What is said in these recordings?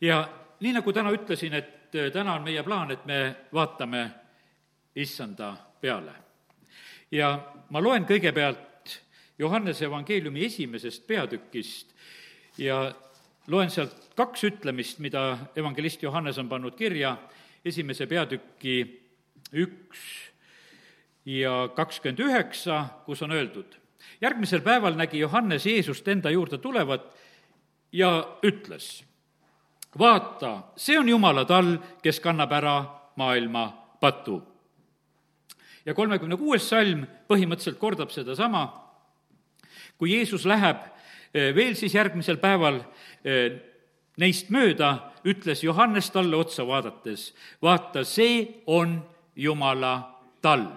ja nii, nagu täna ütlesin, et äh, täna on meie plaan, et me vaatame issanda peale. ja ma loen kõigepealt Johannese evangeeliumi esimesest peatükist ja loen sealt kaks ütlemist, mida evangelist Johannes on pannud kirja, esimese peatüki üks ja kakskümmend üheksa, kus on öeldud, järgmisel päeval nägi Johannes Jeesust enda juurde tulevat ja ütles, vaata, see on Jumala tall, kes kannab ära maailma patu. ja kolmekümne kuues salm põhimõtteliselt kordab sedasama, kui Jeesus läheb eh, veel siis järgmisel päeval eh, neist mööda, ütles Johannes talle otsa vaadates, vaata, see on Jumala tall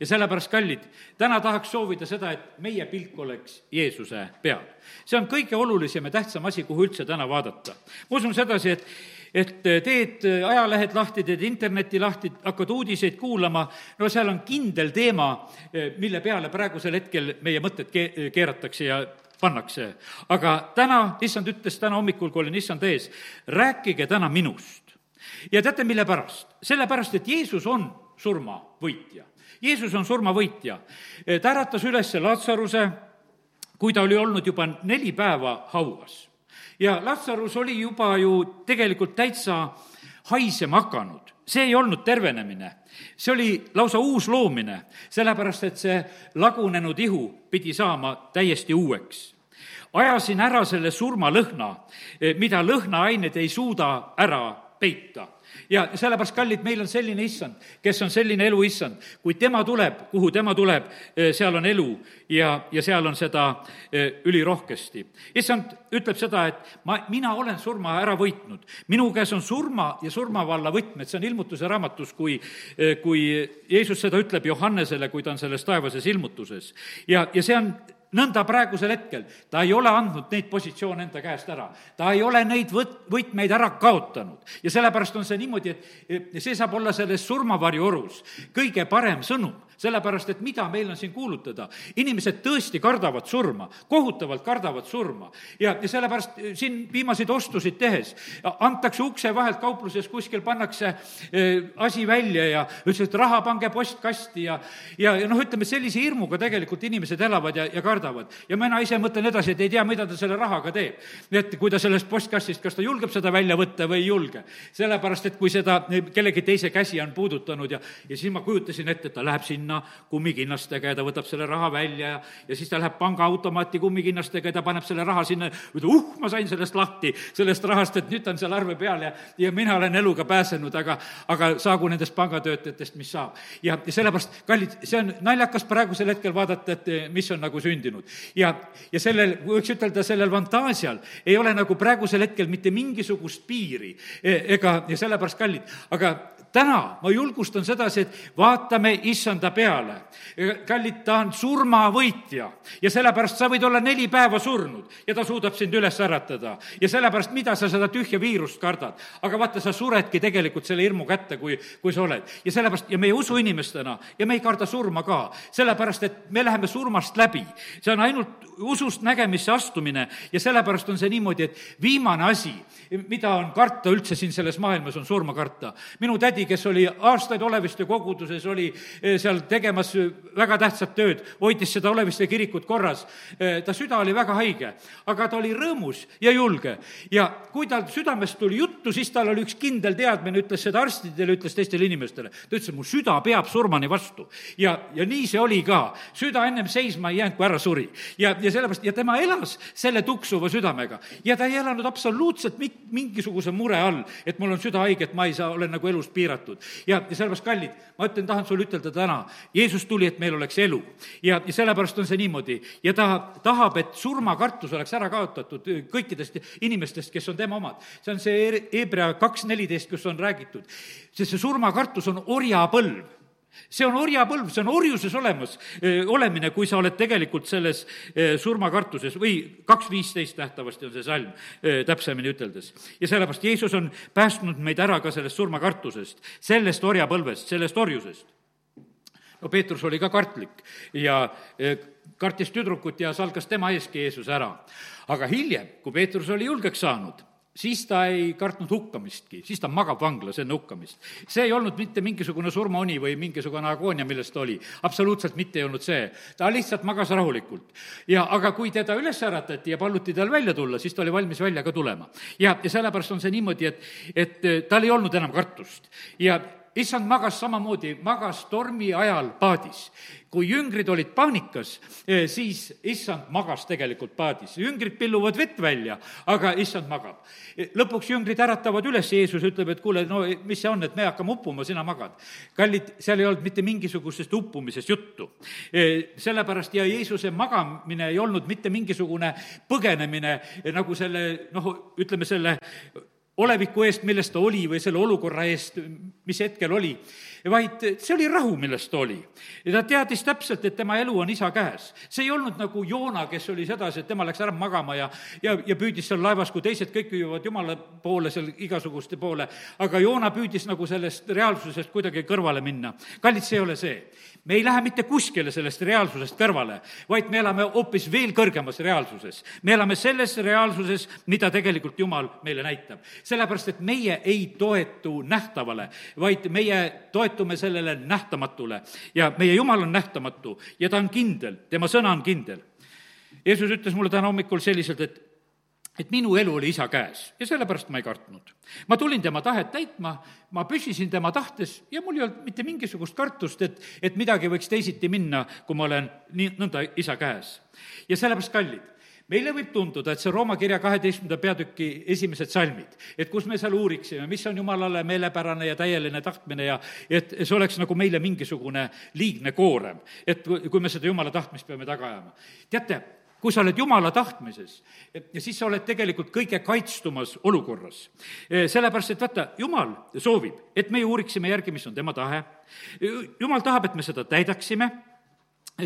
ja sellepärast, kallid, täna tahaks soovida seda, et meie pilk oleks Jeesuse peal. see on kõige olulisem ja tähtsam asi, kuhu üldse täna vaadata. ma usun sedasi, et et teed ajalehed lahti, teed interneti lahti, hakkad uudiseid kuulama, no seal on kindel teema, mille peale praegusel hetkel meie mõtted ke-, keeratakse ja pannakse. aga täna, issand ütles täna hommikul, kui olin issanda ees, rääkige täna minust. ja teate, mille pärast? sellepärast, et Jeesus on surmavõitja. Jeesus on surmavõitja. ta äratas üles Latsaruse, kui ta oli olnud juba neli päeva hauas. ja Latsarus oli juba ju tegelikult täitsa haisema hakanud. see ei olnud tervenemine, see oli lausa uus loomine, sellepärast et see lagunenud ihu pidi saama täiesti uueks ajasin ära selle surmalõhna, mida lõhnaained ei suuda ära peita ja sellepärast, kallid, meil on selline issand, kes on selline eluissand. kui tema tuleb, kuhu tema tuleb, eh, seal on elu ja, ja seal on seda eh, ülirohkesti. issand ütleb seda, et ma, mina olen surma ära võitnud. minu käes on surma ja surmavalla võtmed, see on ilmutuse raamatus, kui, eh, kui Jeesus seda ütleb Johannesele, kui ta on selles taevases ilmutuses. ja, ja see on nõnda praegusel hetkel, ta ei ole andnud neid positsioone enda käest ära. ta ei ole neid võt-, võtmeid ära kaotanud. ja sellepärast on see niimoodi, et see saab olla selles surmavarju orus kõige parem sõnum sellepärast et mida meil on siin kuulutada? inimesed tõesti kardavad surma, kohutavalt kardavad surma. ja, ja sellepärast eh, siin viimaseid ostusid tehes antakse ukse vahelt kaupluses kuskil, pannakse äh, asi välja ja ütles, et raha pange postkasti ja ja, ja noh, ütleme sellise hirmuga tegelikult inimesed elavad ja, ja kardavad. ja mina ise mõtlen edasi, et ei tea, mida ta selle rahaga teeb. et kui ta sellest postkastist, kas ta julgeb seda välja võtta või ei julge. sellepärast, et kui seda kellegi teise käsi on puudutanud ja, ja siis ma kujutasin ette, et ta läheb sinna sinna kummikinnastega ja ta võtab selle raha välja ja, ja siis ta läheb pangaautomaati kummikinnastega ja ta paneb selle raha sinna, ütleb, uh, ma sain sellest lahti, sellest rahast, et nüüd ta on seal arve peal ja, ja mina olen eluga pääsenud, aga, aga saagu nendest pangatöötajatest, mis saab. ja, ja sellepärast, kallid, see on naljakas praegusel hetkel vaadata, et mis on nagu sündinud. ja, ja sellel, võiks ütelda, sellel fantaasial ei ole nagu praegusel hetkel mitte mingisugust piiri e, ega, ja sellepärast, kallid, aga täna ma julgustan sedasi, et vaatame issanda peale. kallid, ta on surmavõitja ja sellepärast sa võid olla neli päeva surnud ja ta suudab sind üles äratada. ja sellepärast, mida sa seda tühja viirust kardad? aga vaata, sa suredki tegelikult selle hirmu kätte, kui, kui sa oled. ja sellepärast, ja meie usuinimestena, ja me ei karda surma ka, sellepärast et me läheme surmast läbi. see on ainult usust nägemisse astumine ja sellepärast on see niimoodi, et viimane asi, mida on karta üldse siin selles maailmas, on surma karta. minu tädi tädi, kes oli aastaid Oleviste koguduses, oli eh, seal tegemas väga tähtsat tööd, hoidis seda Oleviste kirikut korras. Eh, ta süda oli väga haige, aga ta oli rõõmus ja julge. ja kui tal südamest tuli juttu, siis tal oli üks kindel teadmine, ütles seda arstidele, ütles teistele inimestele. ta ütles, et mu süda peab surmani vastu. ja, ja nii see oli ka. süda ennem seisma ei jäänud, kui ära suri. ja, ja sellepärast, ja tema elas selle tuksuva südamega. ja ta ei elanud absoluutselt mit-, mingisuguse mure all, et mul on süda haige, et ma ei saa, olen nagu elust piiratud piiratud. ja, ja sellepärast, kallid, ma ütlen, tahan sulle ütelda täna, Jeesus tuli, et meil oleks elu. ja, ja sellepärast on see niimoodi. ja ta tahab, et surmakartus oleks ära kaotatud kõikidest inimestest, kes on tema omad. see on see Hebra kaks neliteist, kus on räägitud. sest see surmakartus on orjapõlv see on orjapõlv, see on orjuses olemas, olemine, kui sa oled tegelikult selles surmakartuses või kaks viisteist nähtavasti on see salm, täpsemini üteldes. ja sellepärast Jeesus on päästnud meid ära ka sellest surmakartusest, sellest orjapõlvest, sellest orjusest. no Peetrus oli ka kartlik ja kartis tüdrukut ja salgas tema eeski Jeesus ära. aga hiljem, kui Peetrus oli julgeks saanud, siis ta ei kartnud hukkamistki, siis ta magab vanglas enne hukkamist. see ei olnud mitte mingisugune surmauni või mingisugune agoonia, milles ta oli. absoluutselt mitte ei olnud see. ta lihtsalt magas rahulikult. ja aga kui teda üles äratati ja paluti tal välja tulla, siis ta oli valmis välja ka tulema. ja, ja sellepärast on see niimoodi, et, et tal ei olnud enam kartust. ja issand magas samamoodi, magas tormi ajal paadis. kui jüngrid olid paanikas, eh, siis issand magas tegelikult paadis. jüngrid pilluvad vett välja, aga issand magab. Eh, lõpuks jüngrid äratavad üles, Jeesus ütleb, et kuule, no mis see on, et me hakkame uppuma, sina magad. kallid, seal ei olnud mitte mingisugusest uppumisest juttu. Eh, sellepärast ja Jeesuse magamine ei olnud mitte mingisugune põgenemine nagu selle noh, ütleme selle oleviku eest, milles ta oli, või selle olukorra eest, mis hetkel oli, vaid see oli rahu, milles ta oli. ja ta teadis täpselt, et tema elu on isa käes. see ei olnud nagu Joona, kes oli sedasi, et tema läks ära magama ja, ja, ja püüdis seal laevas, kui teised kõik hüüavad Jumala poole, seal igasuguste poole, aga Joona püüdis nagu sellest reaalsusest kuidagi kõrvale minna. kallid, see ei ole see me ei lähe mitte kuskile sellest reaalsusest kõrvale, vaid me elame hoopis veel kõrgemas reaalsuses. me elame selles reaalsuses, mida tegelikult Jumal meile näitab. sellepärast, et meie ei toetu nähtavale, vaid meie toetume sellele nähtamatule ja meie Jumal on nähtamatu ja ta on kindel, tema sõna on kindel. Jeesus ütles mulle täna hommikul selliselt, et et minu elu oli isa käes ja sellepärast ma ei kartnud. ma tulin tema tahet täitma, ma püsisin tema tahtes ja mul ei olnud mitte mingisugust kartust, et, et midagi võiks teisiti minna, kui ma olen nii, nõnda isa käes. ja sellepärast, kallid, meile võib tunduda, et see Rooma kirja kaheteistkümnenda peatüki esimesed salmid, et kus me seal uuriksime, mis on jumalale meelepärane ja täieline tahtmine ja et see oleks nagu meile mingisugune liigne koorem, et kui me seda jumala tahtmist peame taga ajama. teate, kui sa oled jumala tahtmises, siis sa oled tegelikult kõige kaitstumas olukorras. sellepärast, et vaata, jumal soovib, et meie uuriksime järgi, mis on tema tahe. jumal tahab, et me seda täidaksime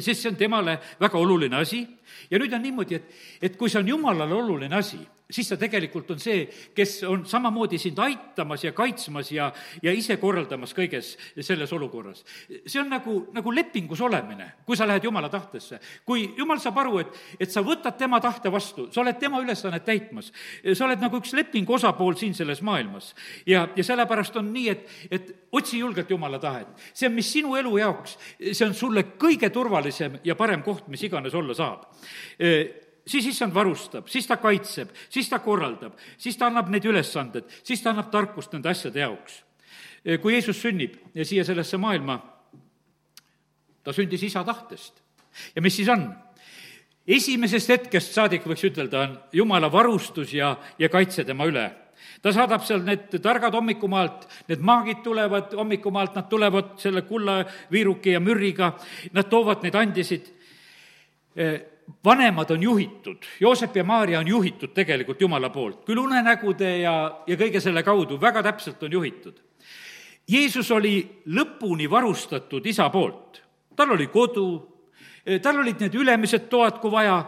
sest see on temale väga oluline asi ja nüüd on niimoodi, et, et kui see on jumalale oluline asi, siis ta tegelikult on see, kes on samamoodi sind aitamas ja kaitsmas ja, ja ise korraldamas kõiges selles olukorras. see on nagu, nagu lepingus olemine, kui sa lähed Jumala tahtesse. kui Jumal saab aru, et, et sa võtad tema tahte vastu, sa oled tema ülesannet täitmas, sa oled nagu üks lepingu osapool siin selles maailmas. ja, ja sellepärast on nii, et, et otsi julgelt Jumala tahet. see mis sinu elu jaoks, see on sulle kõige turvalisem ja parem koht, mis iganes olla saab siis issand varustab, siis ta kaitseb, siis ta korraldab, siis ta annab neid ülesanded, siis ta annab tarkust nende asjade jaoks. kui Jeesus sünnib siia sellesse maailma, ta sündis isa tahtest. ja mis siis on? esimesest hetkest saadik, võiks ütelda, on jumala varustus ja, ja kaitse tema üle ta saadab seal need targad hommikumaalt, need maagid tulevad hommikumaalt, nad tulevad selle kullaviiruki ja mürriga, nad toovad neid andisid vanemad on juhitud, Joosep ja Maarja on juhitud tegelikult Jumala poolt, küll unenägude ja, ja kõige selle kaudu väga täpselt on juhitud. Jeesus oli lõpuni varustatud isa poolt, tal oli kodu, tal olid need ülemised toad, kui vaja,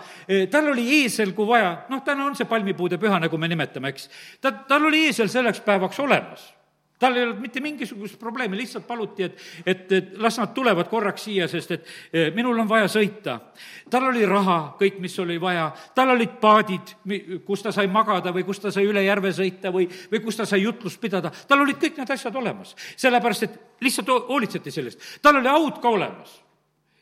tal oli eesel, kui vaja, noh, täna on see palmipuude püha, nagu me nimetame, eks. ta, tal oli eesel selleks päevaks olemas tal ei olnud mitte mingisugust probleemi, lihtsalt paluti, et, et, et las nad tulevad korraks siia, sest et eh, minul on vaja sõita. tal oli raha, kõik, mis oli vaja, tal olid paadid, kus ta sai magada või kus ta sai üle järve sõita või, või kus ta sai jutlust pidada, tal olid kõik need asjad olemas. sellepärast, et lihtsalt hoolitseti sellest. tal oli haud ka olemas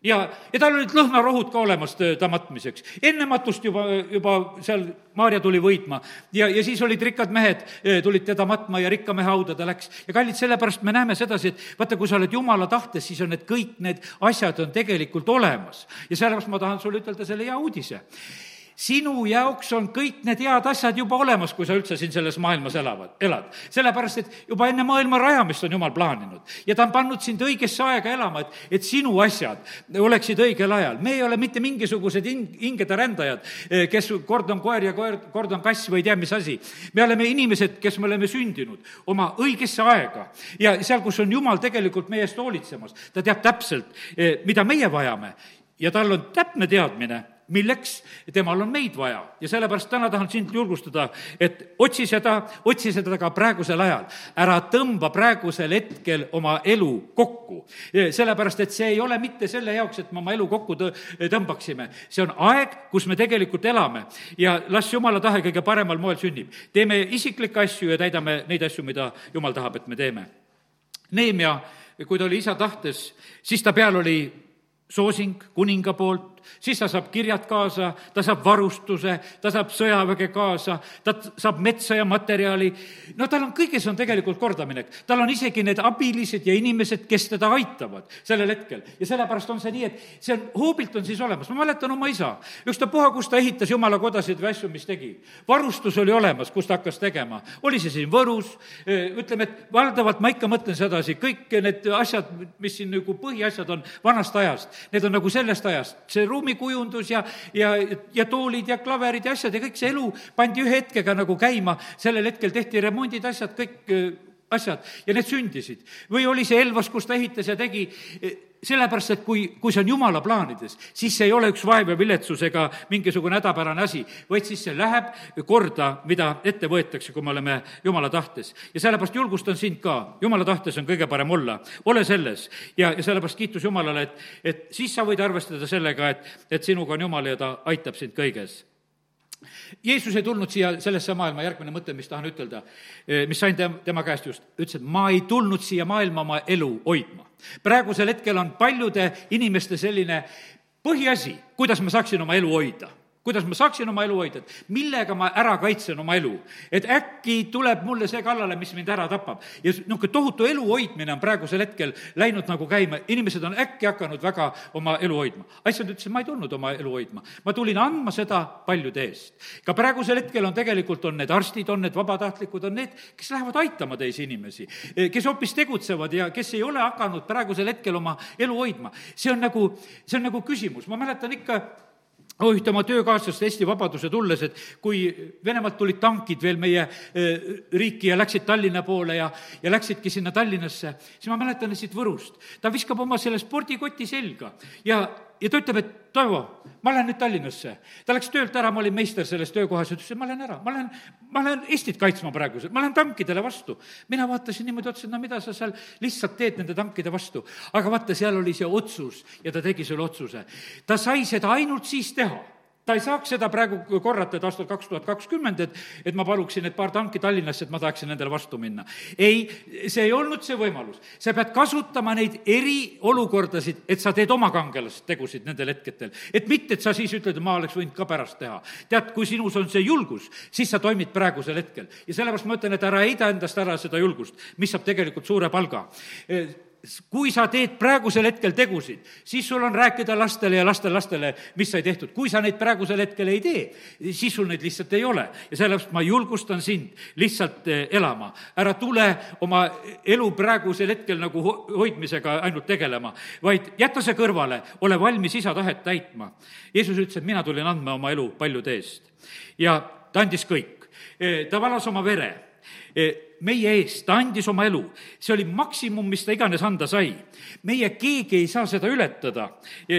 ja, ja tal olid lõhnarohud ka olemas ta matmiseks. enne matust juba, juba seal Maarja tuli võitma ja, ja siis olid rikkad mehed, tulid teda matma ja rikka mehe hauda ta läks. ja kallid, sellepärast me näeme sedasi, et vaata, kui sa oled jumala tahtes, siis on need kõik need asjad on tegelikult olemas. ja sellepärast ma tahan sulle ütelda selle hea uudise sinu jaoks on kõik need head asjad juba olemas, kui sa üldse siin selles maailmas elavad, elad. sellepärast, et juba enne maailma rajamist on Jumal plaaninud ja ta on pannud sind õigesse aega elama, et, et sinu asjad oleksid õigel ajal. me ei ole mitte mingisugused hing, hingede rändajad, eh, kes kord on koer ja koer, kord on kass või ei tea mis asi. me oleme inimesed, kes me oleme sündinud oma õigesse aega ja seal, kus on Jumal tegelikult meie eest hoolitsemas, ta teab täpselt, eh, mida meie vajame ja tal on täpne teadmine milleks? temal on meid vaja ja sellepärast täna tahan sind julgustada, et otsi seda, otsi seda ka praegusel ajal. ära tõmba praegusel hetkel oma elu kokku. sellepärast, et see ei ole mitte selle jaoks, et me oma elu kokku tõ-, tõmbaksime. see on aeg, kus me tegelikult elame ja las jumala tahe kõige paremal moel sünnib. teeme isiklikke asju ja täidame neid asju, mida jumal tahab, et me teeme. Neemia, kui ta oli isa tahtes, siis ta peal oli soosing kuninga poolt, siis ta saab kirjad kaasa, ta saab varustuse, ta saab sõjaväge kaasa, ta saab metsa ja materjali. no tal on, kõiges on tegelikult kordaminek. tal on isegi need abilised ja inimesed, kes teda aitavad sellel hetkel. ja sellepärast on see nii, et see on, hoobilt on siis olemas. ma mäletan oma isa, ükstapuha, kus ta ehitas jumala kodasid või asju, mis tegi. varustus oli olemas, kus ta hakkas tegema. oli see siin Võrus, ütleme, et valdavalt ma ikka mõtlen sedasi, kõik need asjad, mis siin nagu põhiasjad on vanast ajast, need on nagu sellest ajast. see ruumikujundus ja, ja, ja toolid ja klaverid ja asjad ja kõik see elu pandi ühe hetkega nagu käima, sellel hetkel tehti remondid, asjad, kõik äh, asjad ja need sündisid. või oli see Elvas, kus ta ehitas ja tegi, sellepärast, et kui, kui see on jumala plaanides, siis see ei ole üks vaev ja viletsus ega mingisugune hädapärane asi, vaid siis see läheb korda, mida ette võetakse, kui me oleme jumala tahtes. ja sellepärast julgustan sind ka, jumala tahtes on kõige parem olla, ole selles. ja, ja sellepärast kiitus Jumalale, et, et siis sa võid arvestada sellega, et, et sinuga on Jumal ja ta aitab sind kõiges Jeesus ei tulnud siia sellesse maailma, järgmine mõte, mis tahan ütelda, mis sain tem-, tema käest just, ütles, et ma ei tulnud siia maailma oma elu hoidma. praegusel hetkel on paljude inimeste selline põhiasi, kuidas ma saaksin oma elu hoida kuidas ma saaksin oma elu hoida, et millega ma ära kaitsen oma elu. et äkki tuleb mulle see kallale, mis mind ära tapab. ja niisugune tohutu elu hoidmine on praegusel hetkel läinud nagu käima, inimesed on äkki hakanud väga oma elu hoidma. asjad ütlesid, ma ei tulnud oma elu hoidma, ma tulin andma seda paljude eest. ka praegusel hetkel on tegelikult, on need arstid, on need vabatahtlikud, on need, kes lähevad aitama teisi inimesi, kes hoopis tegutsevad ja kes ei ole hakanud praegusel hetkel oma elu hoidma. see on nagu, see on nagu küsimus, ma mäletan ikka ühte oma töökaaslast Eesti Vabaduse tulles, et kui Venemaalt tulid tankid veel meie riiki ja läksid Tallinna poole ja, ja läksidki sinna Tallinnasse, siis ma mäletan siit Võrust, ta viskab oma selle spordikoti selga ja ja ta ütleb, et Toivo, ma lähen nüüd Tallinnasse. ta läks töölt ära, ma olin meister selles töökohas, ütles, et ma lähen ära, ma lähen, ma lähen Eestit kaitsma praegu, ma lähen tankidele vastu. mina vaatasin niimoodi otsa, et no mida sa seal lihtsalt teed nende tankide vastu. aga vaata, seal oli see otsus ja ta tegi selle otsuse. ta sai seda ainult siis teha ta ei saaks seda praegu korrata, et aastal kaks tuhat kakskümmend, et, et ma paluksin, et paar tanki Tallinnasse, et ma tahaksin nendele vastu minna. ei, see ei olnud see võimalus. sa pead kasutama neid eriolukordasid, et sa teed oma kangelastegusid nendel hetkedel. et mitte, et sa siis ütled, ma oleks võinud ka pärast teha. tead, kui sinus on see julgus, siis sa toimid praegusel hetkel. ja sellepärast ma ütlen, et ära heida endast ära seda julgust, mis saab tegelikult suure palga kui sa teed praegusel hetkel tegusid, siis sul on rääkida lastele ja lastelastele, mis sai tehtud. kui sa neid praegusel hetkel ei tee, siis sul neid lihtsalt ei ole. ja sellepärast ma julgustan sind lihtsalt eh, elama. ära tule oma elu praegusel hetkel nagu hoidmisega ainult tegelema, vaid jäta see kõrvale, ole valmis isa tahet täitma. Jeesus ütles, et mina tulin andma oma elu paljude eest. ja ta andis kõik. Eh, ta valas oma vere meie eest, ta andis oma elu. see oli maksimum, mis ta iganes anda sai. meie keegi ei saa seda ületada.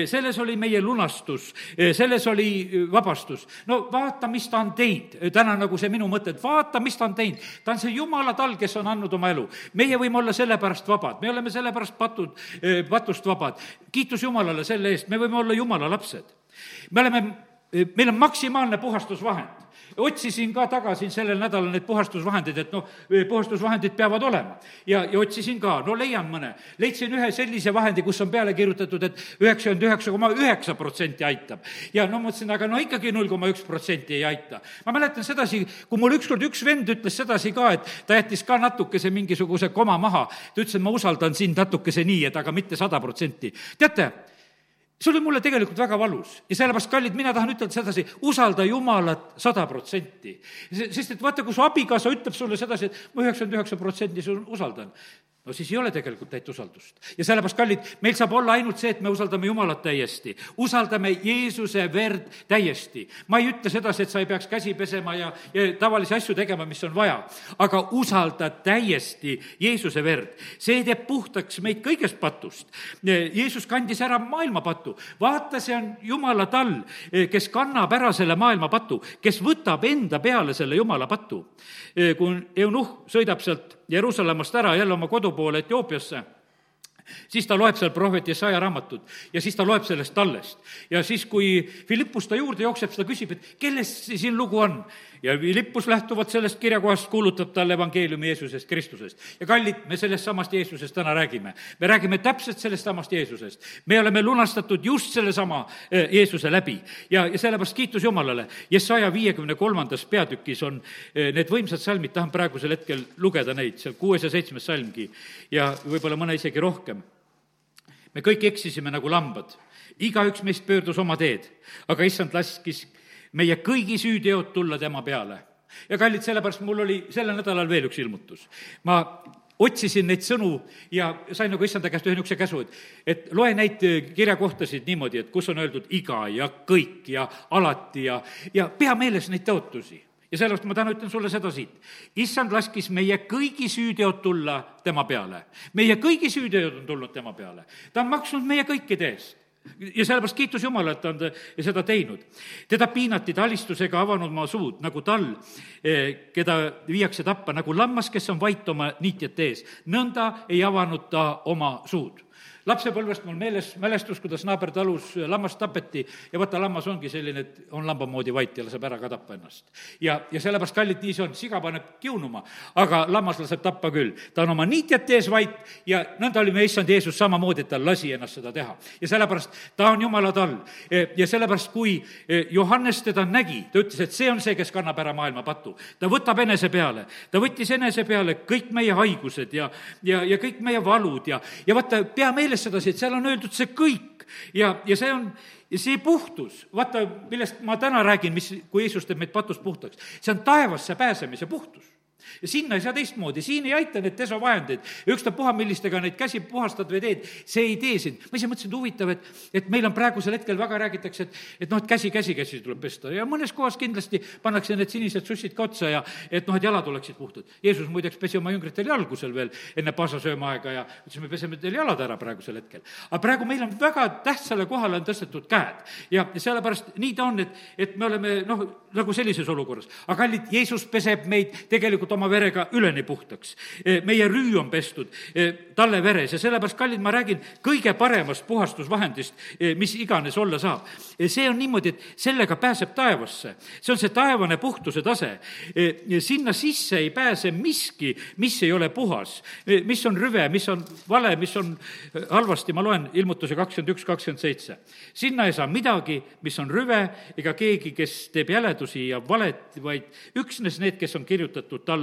selles oli meie lunastus, selles oli vabastus. no vaata, mis ta on teinud, täna nagu see minu mõte, et vaata, mis ta on teinud. ta on see jumala tal, kes on andnud oma elu. meie võime olla sellepärast vabad, me oleme sellepärast patud, patust vabad. kiitus Jumalale selle eest, me võime olla Jumala lapsed. me oleme, meil on maksimaalne puhastusvahend otsisin ka tagasi sellel nädalal neid puhastusvahendeid, et noh, puhastusvahendid peavad olema. ja, ja otsisin ka, no leian mõne. leidsin ühe sellise vahendi, kus on peale kirjutatud, et üheksakümmend üheksa koma üheksa protsenti aitab. ja no mõtlesin, aga no ikkagi null koma üks protsenti ei aita. ma mäletan sedasi, kui mul ükskord üks vend ütles sedasi ka, et ta jättis ka natukese mingisuguse koma maha. ta ütles, et ma usaldan sind natukese nii, et aga mitte sada protsenti. teate, see oli mulle tegelikult väga valus ja sellepärast, kallid, mina tahan ütelda sedasi, usalda Jumalat sada protsenti. sest et vaata, kui su abikaasa ütleb sulle sedasi, et ma üheksakümmend üheksa protsenti sul usaldan, no siis ei ole tegelikult täit usaldust. ja sellepärast, kallid, meil saab olla ainult see, et me usaldame Jumalat täiesti. usaldame Jeesuse verd täiesti. ma ei ütle sedasi, et sa ei peaks käsi pesema ja, ja tavalisi asju tegema, mis on vaja, aga usalda täiesti Jeesuse verd. see teeb puhtaks meid kõigest patust. Jeesus kandis ära maailma patu. vaata, see on Jumala tall, kes kannab ära selle maailma patu, kes võtab enda peale selle Jumala patu. kui eunuhh sõidab sealt Jeruusalemmast ära jälle oma kodu poole Etioopiasse siis ta loeb seal prohvet Jesaja raamatut ja siis ta loeb sellest tallest. ja siis, kui Philippus ta juurde jookseb, siis ta küsib, et kellest siin lugu on ja Philippus lähtuvalt sellest kirjakohast kuulutab talle evangeeliumi Jeesusest Kristusest. ja kallid, me sellest samast Jeesusest täna räägime. me räägime täpselt sellest samast Jeesusest. me oleme lunastatud just sellesama eh, Jeesuse läbi ja, ja sellepärast kiitus Jumalale. Jesaja viiekümne kolmandas peatükis on eh, need võimsad salmid, tahan praegusel hetkel lugeda neid, seal kuues ja seitsmes salmgi ja võib-olla mõne isegi rohkem. me kõik eksisime nagu lambad igaüks meist pöördus oma teed, aga issand laskis meie kõigi süüteod tulla tema peale. ja kallid, sellepärast mul oli sellel nädalal veel üks ilmutus. ma otsisin neid sõnu ja sain nagu issanda käest ühe niisuguse käsu, et, et loe neid kirjakohtasid niimoodi, et kus on öeldud iga ja kõik ja alati ja, ja pea meeles neid tõotusi ja sellepärast ma täna ütlen sulle seda siit. issand laskis meie kõigi süüteod tulla tema peale. meie kõigi süüteod on tulnud tema peale. ta on maksnud meie kõikide eest ja sellepärast kiitus Jumalale, et ta on seda teinud. teda piinati, ta alistusega avanud oma suud, nagu tall, eh, keda viiakse tappa, nagu lammas, kes on vait oma niitjate ees. nõnda ei avanud ta oma suud lapsepõlvest mul meeles mälestus, kuidas naabertalus lammast tapeti ja vaata, lammas ongi selline, et on lamba moodi vait ja laseb ära ka tappa ennast. ja, ja sellepärast, kallid, nii see on, siga paneb kiunuma, aga lammas laseb tappa küll. ta on oma niitjate ees vait ja nõnda oli meie issand Jeesus samamoodi, et ta lasi ennast seda teha. ja sellepärast ta on Jumala tall. ja sellepärast, kui Johannes teda nägi, ta ütles, et see on see, kes kannab ära maailma patu. ta võtab enese peale, ta võttis enese peale kõik meie haigused ja, ja, ja kõik meie valud ja, ja vaata, pea meeles meeles sedasi, et seal on öeldud see kõik. Ja, ja see on, see puhtus, vaata, millest ma täna räägin, mis, kui Jeesus teeb meid patust puhtaks, see on taevasse pääsemise puhtus ja sinna ei saa teistmoodi, siin ei aita need desovahendid, ükstapuha, millistega neid käsi puhastad või teed, see ei tee sind. ma ise mõtlesin, et huvitav, et, et meil on praegusel hetkel väga räägitakse, et, et noh, et käsi, käsi, käsi tuleb pesta ja mõnes kohas kindlasti pannakse need sinised sussid ka otsa ja et noh, et jalad oleksid puhtad. Jeesus muideks pesi oma jüngritel jalgu seal veel enne paasasööma aega ja ütles, me peseme teil jalad ära praegusel hetkel. aga praegu meil on väga tähtsale kohale on tõstetud käed ja, sellepärast nii ta on, et, et me oleme noh, nagu sellises olukorras. aga kallid, Jeesus peseb meid tegelikult oma verega üleni puhtaks. E, meie rüü on pestud e, talle veres ja sellepärast, kallid, ma räägin kõige paremast puhastusvahendist, e, mis iganes olla saab. see on niimoodi, et sellega pääseb taevasse. see on see taevane puhtuse tase. sinna sisse ei pääse miski, mis ei ole puhas, mis on rüve, mis on vale, mis on halvasti, ma loen ilmutuse kakskümmend üks, kakskümmend seitse. sinna ei saa midagi, mis on rüve ega keegi, kes teeb jäledusi ja valet, vaid üksnes need, kes on kirjutatud talle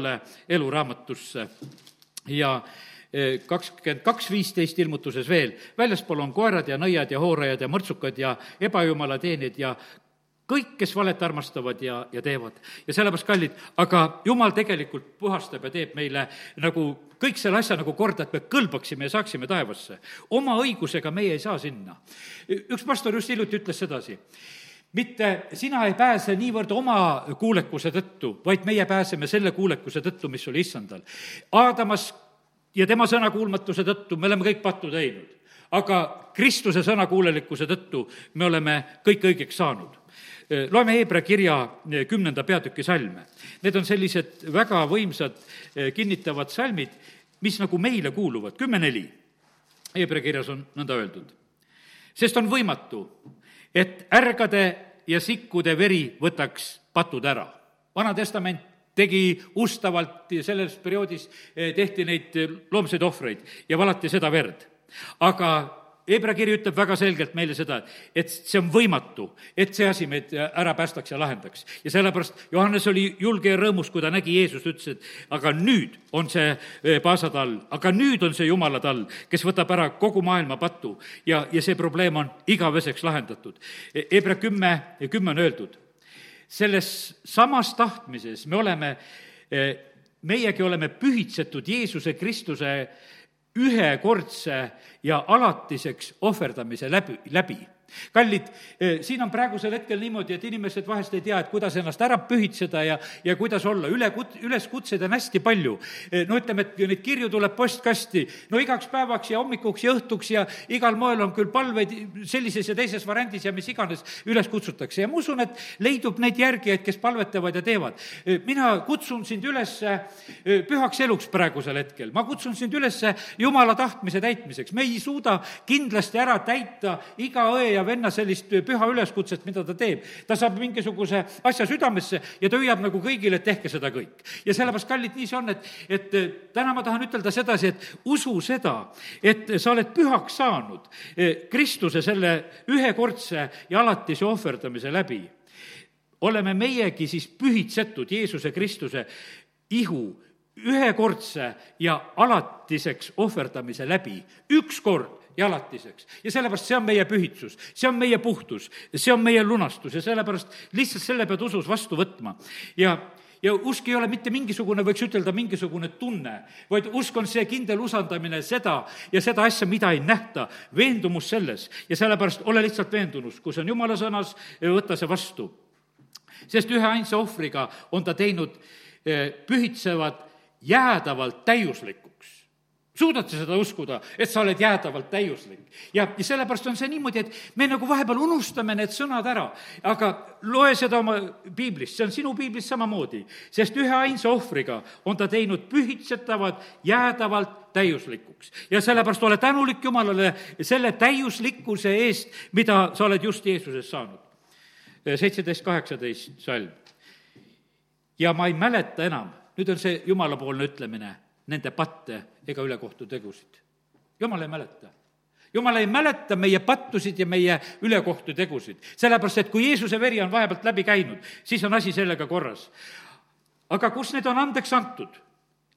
eluraamatusse ja e, kakskümmend kaks viisteist ilmutuses veel, väljaspool on koerad ja nõiad ja hoorajad ja mõrtsukad ja ebajumala teenid ja kõik, kes valet armastavad ja, ja teevad. ja sellepärast, kallid, aga jumal tegelikult puhastab ja teeb meile nagu kõik selle asja nagu korda, et me kõlbaksime ja saaksime taevasse. oma õigusega meie ei saa sinna. üks pastor just hiljuti ütles sedasi mitte sina ei pääse niivõrd oma kuulekuse tõttu, vaid meie pääseme selle kuulekuse tõttu, mis oli issandal. Aadamas ja tema sõnakuulmatuse tõttu me oleme kõik pattu teinud, aga Kristuse sõnakuulelikkuse tõttu me oleme kõik õigeks saanud loeme Hebra kirja kümnenda peatüki salme. Need on sellised väga võimsad kinnitavad salmid, mis nagu meile kuuluvad, kümme neli. Hebra kirjas on nõnda öeldud. sest on võimatu, et ärgade ja sikkude veri võtaks patud ära. vana testament tegi ustavalt selles perioodis eh, tehti neid eh, loomseid ohvreid ja valati seda verd. aga Hebra kiri ütleb väga selgelt meile seda, et see on võimatu, et see asi meid ära päästaks ja lahendaks. ja sellepärast Johannes oli julge ja rõõmus, kui ta nägi Jeesust, ütles, et aga nüüd on see eh, paasatall, aga nüüd on see Jumala tall, kes võtab ära kogu maailma patu ja, ja see probleem on igaveseks lahendatud. Hebra kümme kümme on öeldud, selles samas tahtmises me oleme, eh, meiegi oleme pühitsetud Jeesuse Kristuse ühekordse ja alatiseks ohverdamise läbi, läbi kallid, eh, siin on praegusel hetkel niimoodi, et inimesed vahest ei tea, et kuidas ennast ära pühitseda ja, ja kuidas olla, üle, üleskutseid on hästi palju. Eh, no ütleme, et neid kirju tuleb postkasti, no igaks päevaks ja hommikuks ja õhtuks ja igal moel on küll palveid sellises ja teises variandis ja mis iganes üles kutsutakse ja ma usun, et leidub neid järgijaid, kes palvetavad ja teevad. Eh, mina kutsun sind üles pühaks eluks praegusel hetkel, ma kutsun sind üles Jumala tahtmise täitmiseks, me ei suuda kindlasti ära täita iga õe ja venna sellist püha üleskutset, mida ta teeb. ta saab mingisuguse asja südamesse ja ta hüüab nagu kõigile, et tehke seda kõik. ja sellepärast, kallid, nii see on, et, et eh, täna ma tahan ütelda sedasi, et usu seda, et sa oled pühaks saanud eh, Kristuse selle ühekordse ja alatise ohverdamise läbi. oleme meiegi siis pühitsetud Jeesuse Kristuse ihu ühekordse ja alatiseks ohverdamise läbi, ükskord ja alatiseks. ja sellepärast see on meie pühitsus, see on meie puhtus, see on meie lunastus ja sellepärast lihtsalt selle pead usus vastu võtma. ja ja usk ei ole mitte mingisugune, võiks ütelda, mingisugune tunne, vaid usk on see kindel usaldamine seda ja seda asja, mida ei nähta, veendumus selles ja sellepärast ole lihtsalt veendunus, kus on jumala sõnas, võta see vastu. sest ühe ainsa ohvriga on ta teinud eh, pühitsevad jäädavalt täiuslikuks suudad sa seda uskuda, et sa oled jäädavalt täiuslik? ja, ja sellepärast on see niimoodi, et me nagu vahepeal unustame need sõnad ära, aga loe seda oma piiblist, see on sinu piiblis samamoodi, sest ühe ainsa ohvriga on ta teinud pühitsetavad jäädavalt täiuslikuks. ja sellepärast ole tänulik Jumalale selle täiuslikkuse eest, mida sa oled just Jeesuses saanud. seitseteist, kaheksateist salm. ja ma ei mäleta enam, nüüd on see jumalapoolne ütlemine nende patte ega ülekohtu tegusid. jumal ei mäleta jumal ei mäleta meie pattusid ja meie ülekohtu tegusid, sellepärast et kui Jeesuse veri on vahepealt läbi käinud, siis on asi sellega korras. aga kus need on andeks antud?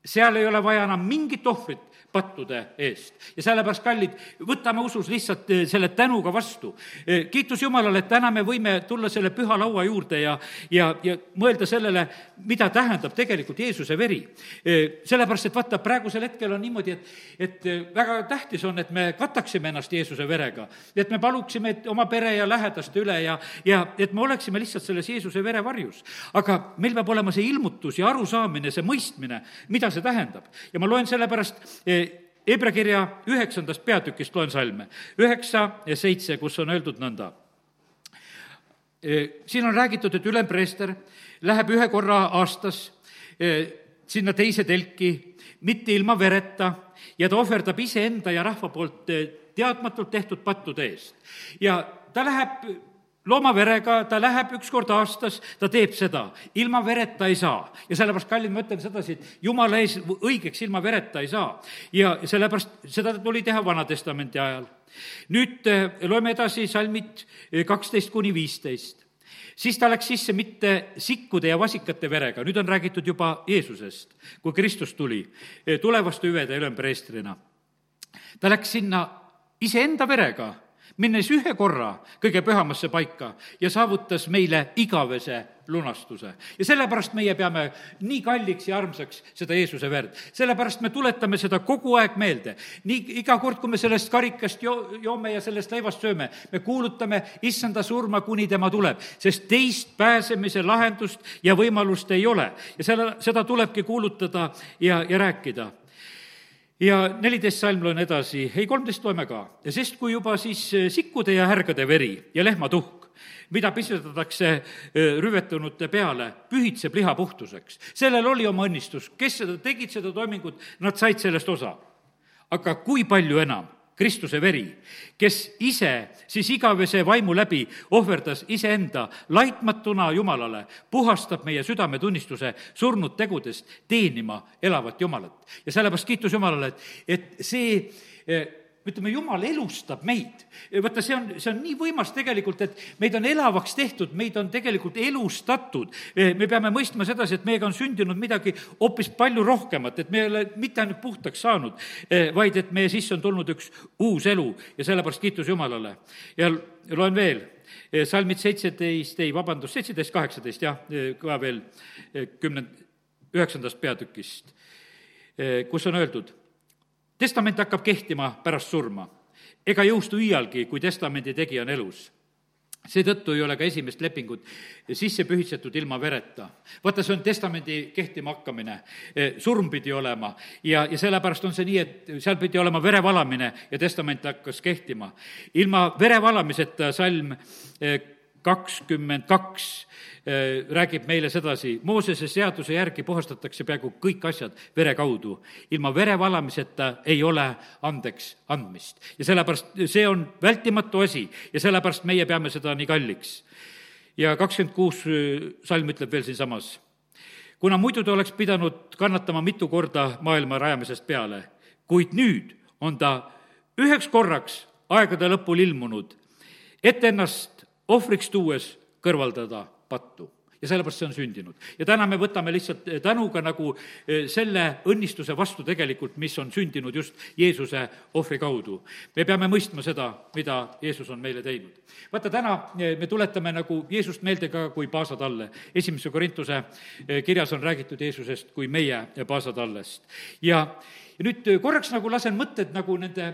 seal ei ole vaja enam mingit ohvrit, pattude eest. ja sellepärast, kallid, võtame usus lihtsalt eh, selle tänuga vastu. Eh, kiitus Jumalale, et täna me võime tulla selle püha laua juurde ja, ja, ja mõelda sellele, mida tähendab tegelikult Jeesuse veri. Eh, sellepärast, et vaata, praegusel hetkel on niimoodi, et, et väga tähtis on, et me kataksime ennast Jeesuse verega. et me paluksime oma pere ja lähedaste üle ja, ja et me oleksime lihtsalt selles Jeesuse vere varjus. aga meil peab olema see ilmutus ja arusaamine, see mõistmine, mida see tähendab. ja ma loen sellepärast Hebra kirja üheksandast peatükist loen salme, üheksa ja seitse, kus on öeldud nõnda. E, siin on räägitud, et ülempreester läheb ühe korra aastas e, sinna teise telki, mitte ilma vereta, ja ta ohverdab iseenda ja rahva poolt e, teadmatult tehtud pattude eest. ja ta läheb loomaverega, ta läheb üks kord aastas, ta teeb seda, ilma vereta ei saa. ja sellepärast, kallid, ma ütlen sedasi, et jumala ees õigeks ilma vereta ei saa. ja sellepärast seda tuli teha Vana-testamendi ajal. nüüd eh, loeme edasi salmid eh, kaksteist kuni viisteist siis ta läks sisse mitte sikkude ja vasikate verega, nüüd on räägitud juba Jeesusest, kui Kristus tuli eh, tulevaste hüvede ülempreestrina. ta läks sinna iseenda verega minnes ühe korra kõige pühamasse paika ja saavutas meile igavese lunastuse. ja sellepärast meie peame nii kalliks ja armsaks seda Jeesuse verd. sellepärast me tuletame seda kogu aeg meelde. nii, iga kord, kui me sellest karikast jo-, joome ja sellest leivast sööme, me kuulutame issanda surma, kuni tema tuleb, sest teist pääsemise lahendust ja võimalust ei ole. ja selle, seda tulebki kuulutada ja, ja rääkida ja neliteist salm loen edasi, ei kolmteist loeme ka. sest kui juba siis eh, sikkude ja härgade veri ja lehmatuhk, mida pisutatakse eh, rüvetunute peale, pühitseb liha puhtuseks. sellel oli oma õnnistus, kes seda tegid, seda toimingut, nad said sellest osa. aga kui palju enam Kristuse veri, kes ise siis igavese vaimu läbi ohverdas iseenda laitmatuna Jumalale, puhastab meie südametunnistuse surnud tegudest teenima elavat Jumalat. ja sellepärast kiitus Jumalale, et, et see eh, ütleme, Jumal elustab meid. vaata, see on, see on nii võimas tegelikult, et meid on elavaks tehtud, meid on tegelikult elustatud. me peame mõistma sedasi, et meiega on sündinud midagi hoopis palju rohkemat, et me ei ole mitte ainult puhtaks saanud, vaid et meie sisse on tulnud üks uus elu ja sellepärast kiitus Jumalale. ja loen veel, salmid seitseteist, ei, vabandust, seitseteist, kaheksateist, jah, ka veel kümnend, üheksandast peatükist, kus on öeldud testament hakkab kehtima pärast surma ega jõustu iialgi, kui testamendi tegija on elus seetõttu ei ole ka esimest lepingut sisse pühitsetud ilma vereta. vaata, see on testamendi kehtima hakkamine, surm pidi olema ja, ja sellepärast on see nii, et seal pidi olema vere valamine ja testament hakkas kehtima. ilma vere valamiseta salm kakskümmend kaks äh, räägib meile sedasi, Moosese seaduse järgi puhastatakse peaaegu kõik asjad vere kaudu. ilma vere valamiseta ei ole andeks andmist. ja sellepärast see on vältimatu asi ja sellepärast meie peame seda nii kalliks. ja kakskümmend kuus äh, salm ütleb veel siinsamas, kuna muidu ta oleks pidanud kannatama mitu korda maailma rajamisest peale, kuid nüüd on ta üheks korraks aegade lõpul ilmunud, et ennast ohvriks tuues kõrvaldada pattu ja sellepärast see on sündinud. ja täna me võtame lihtsalt eh, tänuga nagu eh, selle õnnistuse vastu tegelikult, mis on sündinud just Jeesuse ohvri kaudu. me peame mõistma seda, mida Jeesus on meile teinud. vaata, täna eh, me tuletame nagu Jeesust meelde ka kui paasatalle. esimese Korintuse kirjas on räägitud Jeesusest kui meie paasatallest. ja, ja nüüd korraks nagu lasen mõtted nagu nende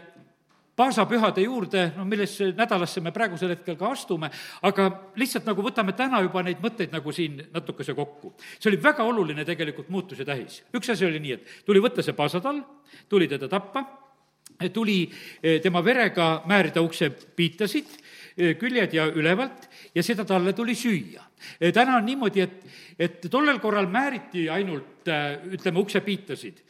paasapühade juurde, no millesse nädalasse me praegusel hetkel ka astume, aga lihtsalt nagu võtame täna juba neid mõtteid nagu siin natukese kokku. see oli väga oluline tegelikult muutus ja tähis. üks asi oli nii, et tuli võtta see paasatall, tuli teda tappa, tuli eh, tema verega määrida ukse piitasid, eh, küljed ja ülevalt ja seda talle tuli süüa. Eh, täna on niimoodi, et, et tollel korral määriti ainult ütleme, uksepiitasid.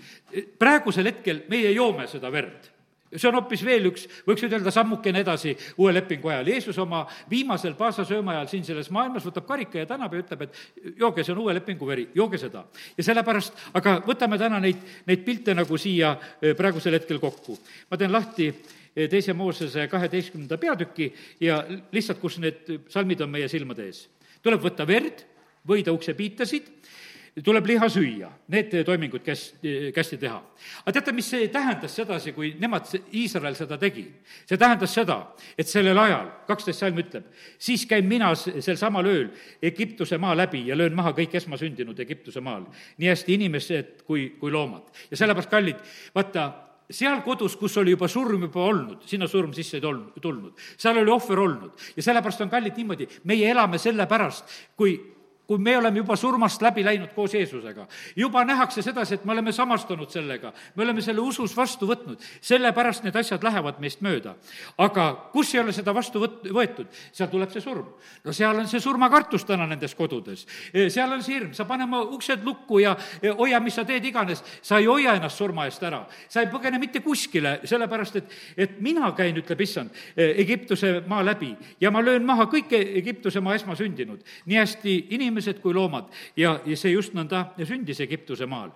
praegusel hetkel meie joome seda verd see on hoopis veel üks, võiks ütelda, sammukene edasi uue lepingu ajal. Jeesus oma viimasel paasasööma ajal siin selles maailmas võtab karika ja tänab ja ütleb, et jooge, see on uue lepingu veri, jooge seda. ja sellepärast, aga võtame täna neid, neid pilte nagu siia eh, praegusel hetkel kokku. ma teen lahti eh, teise Moosese kaheteistkümnenda peatüki ja lihtsalt, kus need salmid on meie silmade ees. tuleb võtta verd, võida uksepiitasid tuleb liha süüa, need toimingud käs-, kästi teha. aga teate, mis see tähendas sedasi, kui nemad, Iisrael seda tegi? see tähendas seda, et sellel ajal, kaksteist salm ütleb, siis käin mina sel samal ööl Egiptuse maa läbi ja löön maha kõik esmasündinud Egiptuse maal, nii hästi inimesed kui, kui loomad. ja sellepärast, kallid, vaata, seal kodus, kus oli juba surm juba olnud, sinna surm sisse ei tol-, tulnud. seal oli ohver olnud ja sellepärast on kallid niimoodi, meie elame sellepärast, kui kui me oleme juba surmast läbi läinud koos Jeesusega, juba nähakse sedasi, et me oleme samastunud sellega, me oleme selle usus vastu võtnud, sellepärast need asjad lähevad meist mööda. aga kus ei ole seda vastu võt-, võetud, seal tuleb see surm. no seal on see surmakartus täna nendes kodudes. E, seal on see hirm, sa pane oma uksed lukku ja hoia, mis sa teed iganes, sa ei hoia ennast surma eest ära. sa ei põgene mitte kuskile, sellepärast et, et mina käin, ütleb issand, e, Egiptuse maa läbi ja ma löön maha kõik Egiptuse maa esmasündinud. nii hästi inimesed inimesed kui loomad ja, ja see just nõnda sündis Egiptuse maal.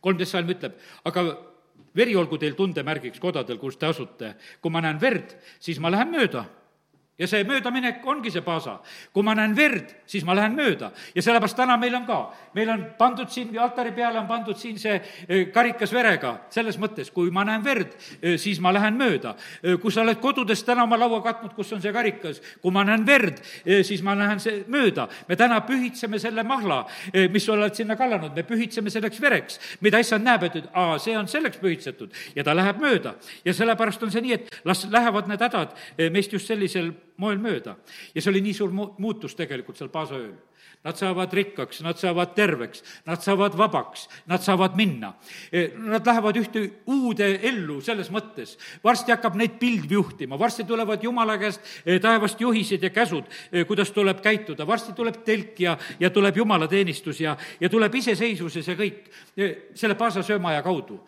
kolmteist salm ütleb, aga veri olgu teil tundemärgiks kodadel, kus te asute. kui ma näen verd, siis ma lähen mööda ja see möödaminek ongi see paasa. kui ma näen verd, siis ma lähen mööda ja sellepärast täna meil on ka, meil on pandud siin, altari peale on pandud siin see e, karikas verega, selles mõttes, kui ma näen verd, e, siis ma lähen mööda. E, kui sa oled kodudes täna oma laua katnud, kus on see karikas, kui ma näen verd, siis ma lähen see mööda. me täna pühitseme selle mahla, mis sa oled sinna kallanud, me pühitseme selleks vereks, mida issand näeb, et, et aa, see on selleks pühitsetud ja ta läheb mööda. ja sellepärast on see nii, et las lähevad need hädad meist just sellisel moel mööda. ja see oli nii suur mu-, muutus tegelikult seal Paasa ööl. Nad saavad rikkaks, nad saavad terveks, nad saavad vabaks, nad saavad minna. E, nad lähevad ühte uude ellu selles mõttes. varsti hakkab neid pilv juhtima, varsti tulevad Jumala käest e, taevast juhised ja käsud, e, kuidas tuleb käituda, varsti tuleb telk ja, ja tuleb jumalateenistus ja, ja tuleb iseseisvuses ja kõik selle paasasöömaja kaudu.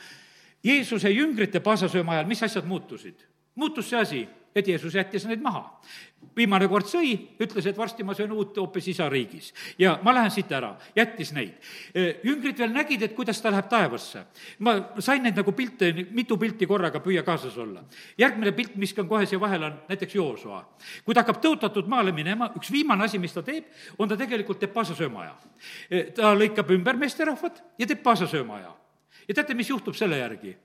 Jeesuse jüngrite paasasööma ajal, mis asjad muutusid? muutus see asi et Jeesus jättis neid maha. viimane kord sõi, ütles, et varsti ma söön uut hoopis isa riigis ja ma lähen siit ära, jättis neid. jüngrid veel nägid, et kuidas ta läheb taevasse. ma sain neid nagu pilte, mitu pilti korraga püüa kaasas olla. järgmine pilt, mis on kohe siia vahele, on näiteks Joosua. kui ta hakkab tõotatud maale minema, üks viimane asi, mis ta teeb, on ta tegelikult teeb paasasöömaaja. ta lõikab ümber meesterahvad ja teeb paasasöömaaja. ja teate, mis juhtub selle järgi?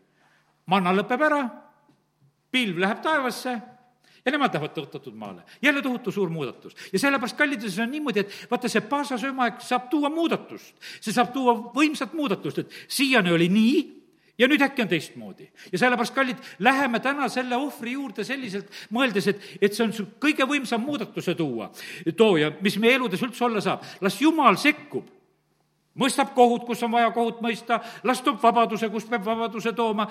manna lõpeb ära, pilv läheb taevasse ja nemad lähevad tõotatud maale. jälle tohutu suur muudatus. ja sellepärast, kallid, see on niimoodi, et vaata, see paasasöömaaeg saab tuua muudatust. see saab tuua võimsat muudatust, et siiani oli nii ja nüüd äkki on teistmoodi. ja sellepärast, kallid, läheme täna selle ohvri juurde selliselt, mõeldes, et, et see on su kõige võimsam muudatuse tuua, tooja, mis meie eludes üldse olla saab. las Jumal sekkub mõistab kohut, kus on vaja kohut mõista, las toob vabaduse, kus peab vabaduse tooma,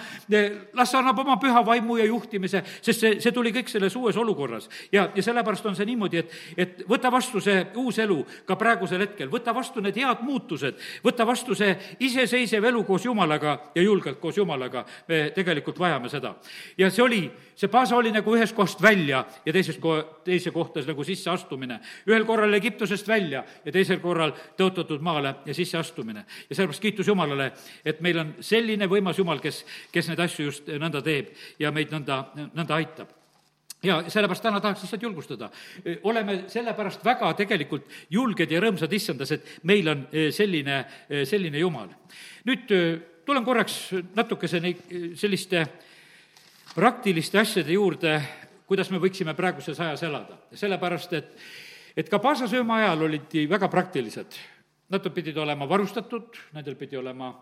las annab oma püha vaimu ja juhtimise, sest see, see tuli kõik selles uues olukorras. ja, ja sellepärast on see niimoodi, et, et võta vastu see uus elu ka praegusel hetkel, võta vastu need head muutused, võta vastu see iseseisev elu koos Jumalaga ja julgelt koos Jumalaga, me tegelikult vajame seda. ja see oli, see Paasa oli nagu ühest kohast välja ja teisest ko-, teise kohta nagu sisseastumine. ühel korral Egiptusest välja ja teisel korral tõotatud maale ja sisse sisseastumine. ja sellepärast kiitus Jumalale, et meil on selline võimas Jumal, kes, kes neid asju just nõnda teeb ja meid nõnda, nõnda aitab ja sellepärast täna tahaks lihtsalt julgustada. oleme sellepärast väga tegelikult julged ja rõõmsad issandas, et meil on eh, selline, eh, selline Jumal. nüüd eh, tulen korraks natukese neid selliste praktiliste asjade juurde, kuidas me võiksime praeguses ajas elada. sellepärast, et, et ka paasasööma ajal olid väga praktilised Nad pidid olema varustatud, nendel pidi olema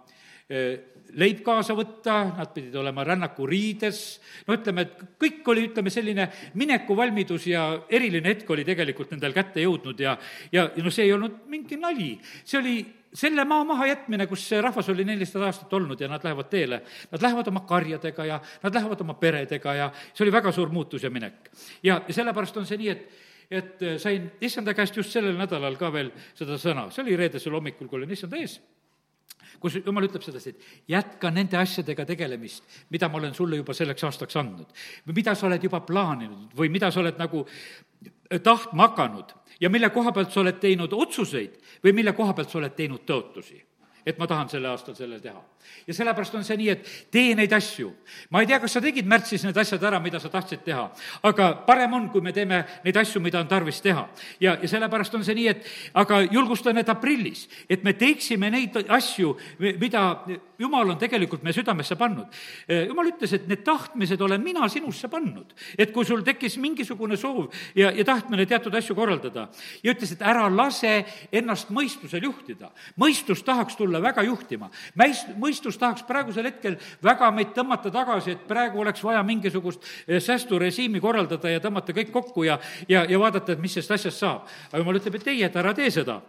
eh, leib kaasa võtta, nad pidid olema rännakuriides, no ütleme, et kõik oli, ütleme, selline minekuvalmidus ja eriline hetk oli tegelikult nendel kätte jõudnud ja, ja, ja noh, see ei olnud mingi nali, see oli selle maa mahajätmine, kus see rahvas oli nelisada aastat olnud ja nad lähevad teele. Nad lähevad oma karjadega ja nad lähevad oma peredega ja see oli väga suur muutus ja minek. ja, sellepärast on see nii, et et äh, sain issanda käest just sellel nädalal ka veel seda sõna, see oli reedesel hommikul, kui olin issanda ees, kus jumal ütleb sedasi, et jätka nende asjadega tegelemist, mida ma olen sulle juba selleks aastaks andnud. või mida sa oled juba plaaninud või mida sa oled nagu äh, tahtma hakanud ja mille koha pealt sa oled teinud otsuseid või mille koha pealt sa oled teinud tõotusi et ma tahan sel aastal selle teha. ja sellepärast on see nii, et tee neid asju. ma ei tea, kas sa tegid märtsis need asjad ära, mida sa tahtsid teha, aga parem on, kui me teeme neid asju, mida on tarvis teha. ja, ja sellepärast on see nii, et aga julgustan, et aprillis, et me teeksime neid asju, mida jumal on tegelikult meie südamesse pannud. jumal ütles, et need tahtmised olen mina sinusse pannud. et kui sul tekkis mingisugune soov ja, ja tahtmine teatud asju korraldada ja ütles, et ära lase ennast mõistusel juhtida. mõistus tahaks tulla väga juhtima. mäis-, mõistus tahaks praegusel hetkel väga meid tõmmata tagasi, et praegu oleks vaja mingisugust eh, säästurežiimi korraldada ja tõmmata kõik kokku ja, ja, ja vaadata, et mis sellest asjast saab. aga jumal ütleb, et ei, et ära tee seda.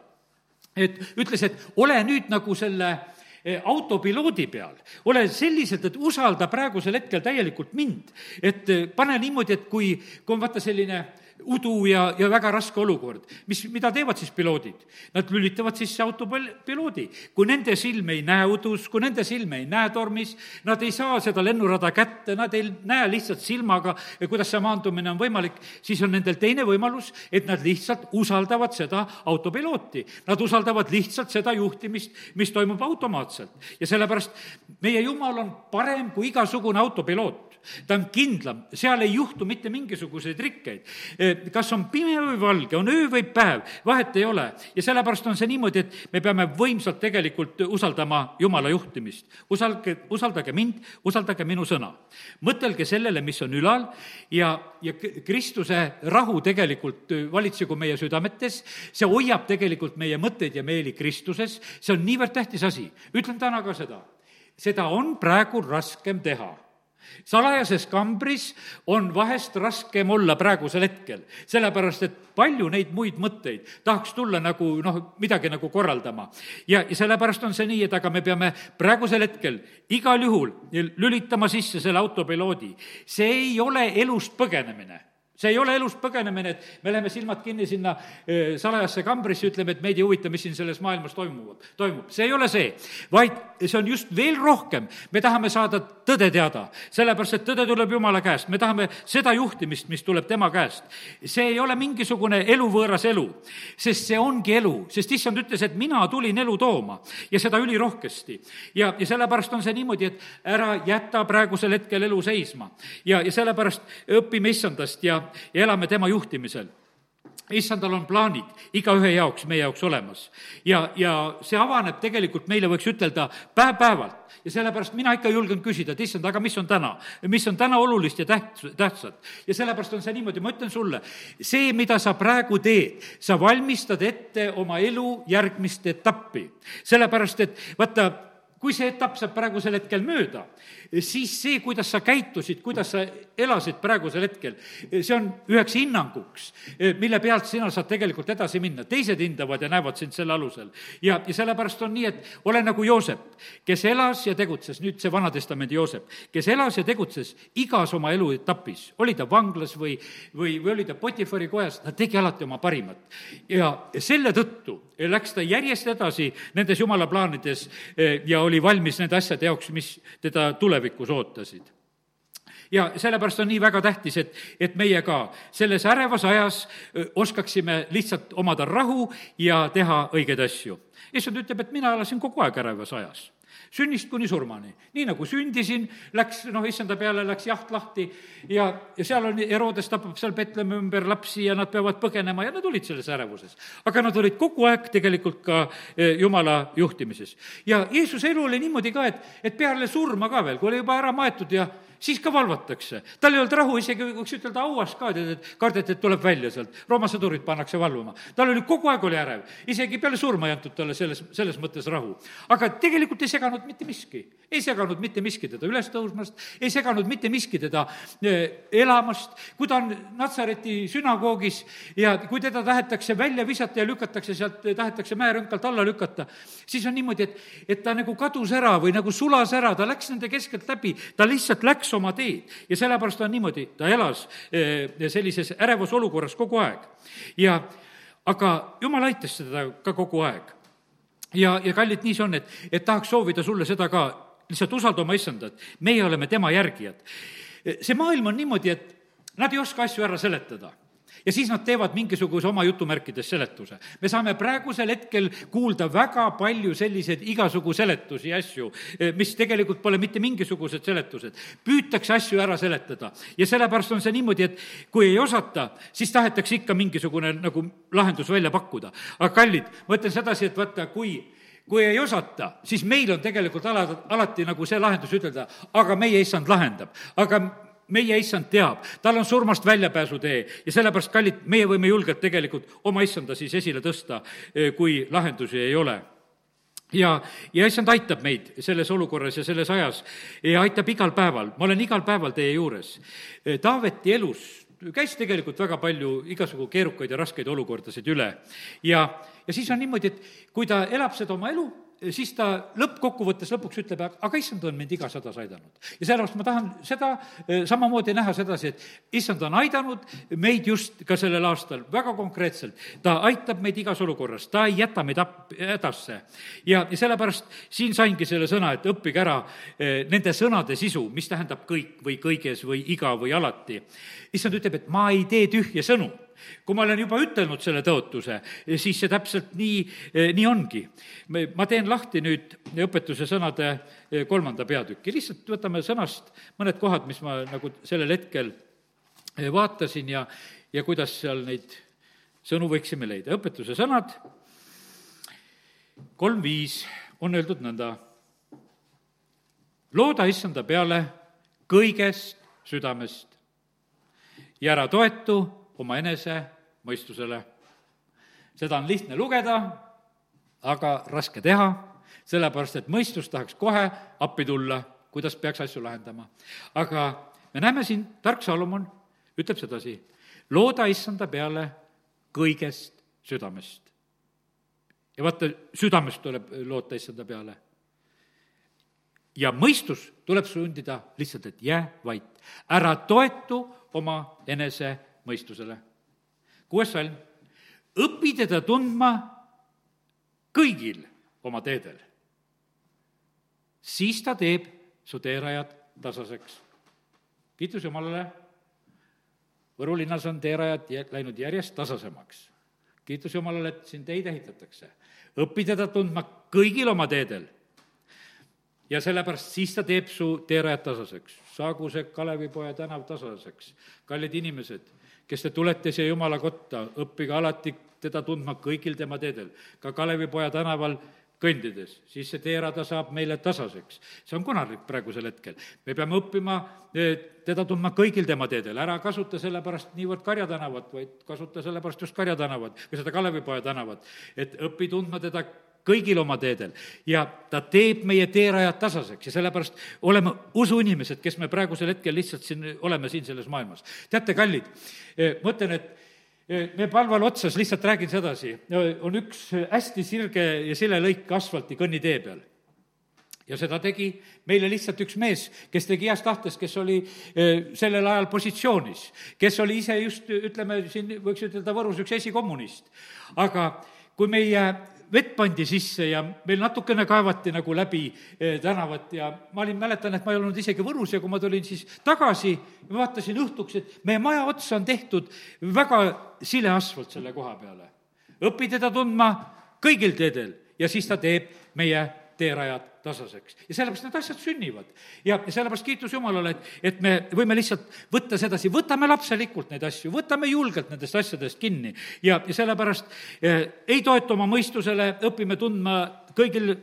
et ütles, et ole nüüd nagu selle Eh, autopiloodi peal, ole selliselt, et usalda praegusel hetkel täielikult mind. et eh, pane niimoodi, et kui, kui on vaata selline udu ja, ja väga raske olukord. mis, mida teevad siis piloodid? Nad lülitavad sisse autopiloodi. kui nende silm ei näe udus, kui nende silm ei näe tormis, nad ei saa seda lennurada kätte, nad ei näe lihtsalt silmaga, kuidas see maandumine on võimalik, siis on nendel teine võimalus, et nad lihtsalt usaldavad seda autopilooti. Nad usaldavad lihtsalt seda juhtimist, mis toimub automaatselt. ja sellepärast meie Jumal on parem kui igasugune autopiloot ta on kindlam, seal ei juhtu mitte mingisuguseid rikkeid. Eh, kas on pime või valge, on öö või päev, vahet ei ole. ja sellepärast on see niimoodi, et me peame võimsalt tegelikult usaldama Jumala juhtimist. usaldage, usaldage mind, usaldage minu sõna. mõtelge sellele, mis on ülal ja, ja Kristuse rahu tegelikult valitsegu meie südametes, see hoiab tegelikult meie mõtteid ja meeli Kristuses, see on niivõrd tähtis asi. ütlen täna ka seda, seda on praegu raskem teha salajases kambris on vahest raskem olla praegusel hetkel, sellepärast et palju neid muid mõtteid tahaks tulla nagu noh, midagi nagu korraldama. ja, ja sellepärast on see nii, et aga me peame praegusel hetkel igal juhul lülitama sisse selle autopiloodi. see ei ole elust põgenemine see ei ole elust põgenemine, et me läheme silmad kinni sinna eh, salajasse kambrisse, ütleme, et meid ei huvita, mis siin selles maailmas toimuvad, toimub. see ei ole see, vaid see on just veel rohkem, me tahame saada tõde teada, sellepärast et tõde tuleb Jumala käest, me tahame seda juhtimist, mis tuleb tema käest. see ei ole mingisugune eluvõõras elu, sest see ongi elu, sest issand ütles, et mina tulin elu tooma ja seda ülirohkesti. ja, ja sellepärast on see niimoodi, et ära jäta praegusel hetkel elu seisma. ja, ja sellepärast õpime issandast ja ja elame tema juhtimisel issandal on plaanid igaühe jaoks, meie jaoks olemas. ja, ja see avaneb tegelikult meile, võiks ütelda, päev-päevalt. ja sellepärast mina ikka julgen küsida, et issand, aga mis on täna? mis on täna olulist ja täht-, tähtsat? ja sellepärast on see niimoodi, ma ütlen sulle, see, mida sa praegu teed, sa valmistad ette oma elu järgmist etappi. sellepärast, et vaata, kui see etapp saab praegusel hetkel mööda, siis see, kuidas sa käitusid, kuidas sa elasid praegusel hetkel, see on üheks hinnanguks, mille pealt sina saad tegelikult edasi minna. teised hindavad ja näevad sind selle alusel. ja, ja sellepärast on nii, et ole nagu Joosep, kes elas ja tegutses, nüüd see Vana-testamendi Joosep, kes elas ja tegutses igas oma eluetapis, oli ta vanglas või, või, või oli ta Potifari kojas, ta tegi alati oma parimat. ja selle tõttu läks ta järjest edasi nendes jumala plaanides eh, ja oli valmis nende asjade jaoks, mis teda tulevikus ootasid ja sellepärast on nii väga tähtis, et, et meie ka selles ärevas ajas oskaksime lihtsalt omada rahu ja teha õigeid asju. issand ütleb, et mina elasin kogu aeg ärevas ajas sünnist kuni surmani. nii nagu sündisin, läks, noh, issanda peale läks jaht lahti ja, ja seal on, Herodes tapab seal Petlemmi ümber lapsi ja nad peavad põgenema ja nad olid selles ärevuses. aga nad olid kogu aeg tegelikult ka eh, jumala juhtimises. ja Jeesuse elu oli niimoodi ka, et, et peale surma ka veel, kui oli juba ära maetud ja siis ka valvatakse. tal ei olnud rahu, isegi võiks ütelda hauas ka, tead, et kardeti, et tuleb välja sealt. Rooma sõdurid pannakse valvama. tal oli, kogu aeg oli ärev. isegi peale surma ei antud talle selles, selles mõttes rahu. aga tegelikult ei seganud mitte miski. ei seganud mitte miski teda üles tõusmast, ei seganud mitte miski teda e, elamast. kui ta on Natsareti sünagoogis ja kui teda tahetakse välja visata ja lükatakse sealt, tahetakse mäerõnkalt alla lükata, siis on niimoodi, et, et ta nagu kadus ära või nagu sulas ära, ta läks nende keskelt läbi, ta lihtsalt läks oma teed ja sellepärast on niimoodi, ta elas eh, sellises ärevas olukorras kogu aeg. ja aga jumal aitas teda ka kogu aeg. ja, ja kallid, nii see on, et, et tahaks soovida sulle seda ka, lihtsalt usalda oma issandat, meie oleme tema järgijad. see maailm on niimoodi, et nad ei oska asju ära seletada ja siis nad teevad mingisuguse oma jutumärkides seletuse. me saame praegusel hetkel kuulda väga palju selliseid igasugu seletusi ja asju, eh, mis tegelikult pole mitte mingisugused seletused. püütakse asju ära seletada ja sellepärast on see niimoodi, et kui ei osata, siis tahetakse ikka mingisugune nagu lahendus välja pakkuda. aga kallid, ma ütlen sedasi, et vaata, kui kui ei osata, siis meil on tegelikult ala, alati nagu see lahendus ütelda, aga meie issand lahendab. aga meie issand teab, tal on surmast väljapääsutee ja sellepärast, kallid, meie võime julgelt tegelikult oma issanda siis esile tõsta, eh, kui lahendusi ei ole. Ja, ja issand aitab meid selles olukorras ja selles ajas ja aitab igal päeval, ma olen igal päeval teie juures. Eh, Taaveti elus käis tegelikult väga palju igasugu keerukaid ja raskeid olukordasid üle. Ja, ja siis on niimoodi, et kui ta elab seda oma elu, siis ta lõppkokkuvõttes lõpuks ütleb, aga issand on mind igas hädas aidanud. ja sellepärast ma tahan seda eh, samamoodi näha sedasi, et issand on aidanud meid just ka sellel aastal väga konkreetselt. ta aitab meid igas olukorras, ta ei jäta meid ap-, hädasse. ja, ja sellepärast siin saingi selle sõna, et õppige ära eh, nende sõnade sisu, mis tähendab kõik või kõiges või iga või alati. issand ütleb, et ma ei tee tühje sõnu kui ma olen juba ütelnud selle tõotuse, siis see täpselt nii, nii ongi. ma teen lahti nüüd õpetuse sõnade eh, kolmanda peatüki, lihtsalt võtame sõnast mõned kohad, mis ma nagu sellel hetkel eh, vaatasin ja, ja kuidas seal neid sõnu võiksime leida. õpetuse sõnad kolm viis on öeldud nõnda. looda issanda peale kõigest südamest ja ära toetu omaenese mõistusele. seda on lihtne lugeda, aga raske teha, sellepärast et mõistus tahaks kohe appi tulla, kuidas peaks asju lahendama. aga me näeme siin, tark Salomon ütleb sedasi, looda issanda peale kõigest südamest. ja vaata, südamest tuleb loota issanda peale. ja mõistus tuleb sundida lihtsalt, et jää vait, ära toetu oma enese mõistusele. kuues salm, õpi teda tundma kõigil oma teedel. siis ta teeb su teerajad tasaseks. kiitus Jumalale, Võru linnas on teerajad läinud järjest tasasemaks. kiitus Jumalale, et siin teid ehitatakse. õpi teda tundma kõigil oma teedel ja sellepärast siis ta teeb su teerajad tasaseks. saagu see Kalevipoja tänav tasaseks. kallid inimesed, kes te tulete siia Jumala kotta, õppige alati teda tundma kõigil tema teedel, ka Kalevipoja tänaval kõndides, siis see teerada saab meile tasaseks. see on konarlik praegusel hetkel. me peame õppima eh, teda tundma kõigil tema teedel, ära kasuta sellepärast niivõrd Karja tänavat, vaid kasuta sellepärast just Karja tänavat või seda Kalevipoja tänavat, et õpi tundma teda kõigil oma teedel ja ta teeb meie teerajad tasaseks ja sellepärast oleme usuinimesed, kes me praegusel hetkel lihtsalt siin oleme siin selles maailmas. teate, kallid, ma ütlen, et me Palval otsas, lihtsalt räägin sedasi, on üks hästi sirge ja sile lõik asfalti kõnnitee peal ja seda tegi meile lihtsalt üks mees, kes tegi heast tahtest, kes oli sellel ajal positsioonis, kes oli ise just, ütleme, siin võiks ütelda Võrus üks esikommunist. aga kui meie vett pandi sisse ja meil natukene kaevati nagu läbi tänavat ja ma olin, mäletan, et ma ei olnud isegi Võrus ja kui ma tulin siis tagasi, vaatasin õhtuks, et meie maja otsa on tehtud väga sile asfalt selle koha peale. õpi teda tundma kõigil teedel ja siis ta teeb meie teerajad tasaseks. ja sellepärast need asjad sünnivad. ja, sellepärast kiitus Jumalale, et, et me võime lihtsalt võtta sedasi, võtame lapselikult neid asju, võtame julgelt nendest asjadest kinni ja, ja sellepärast eh, ei toetu oma mõistusele, õpime tundma kõigil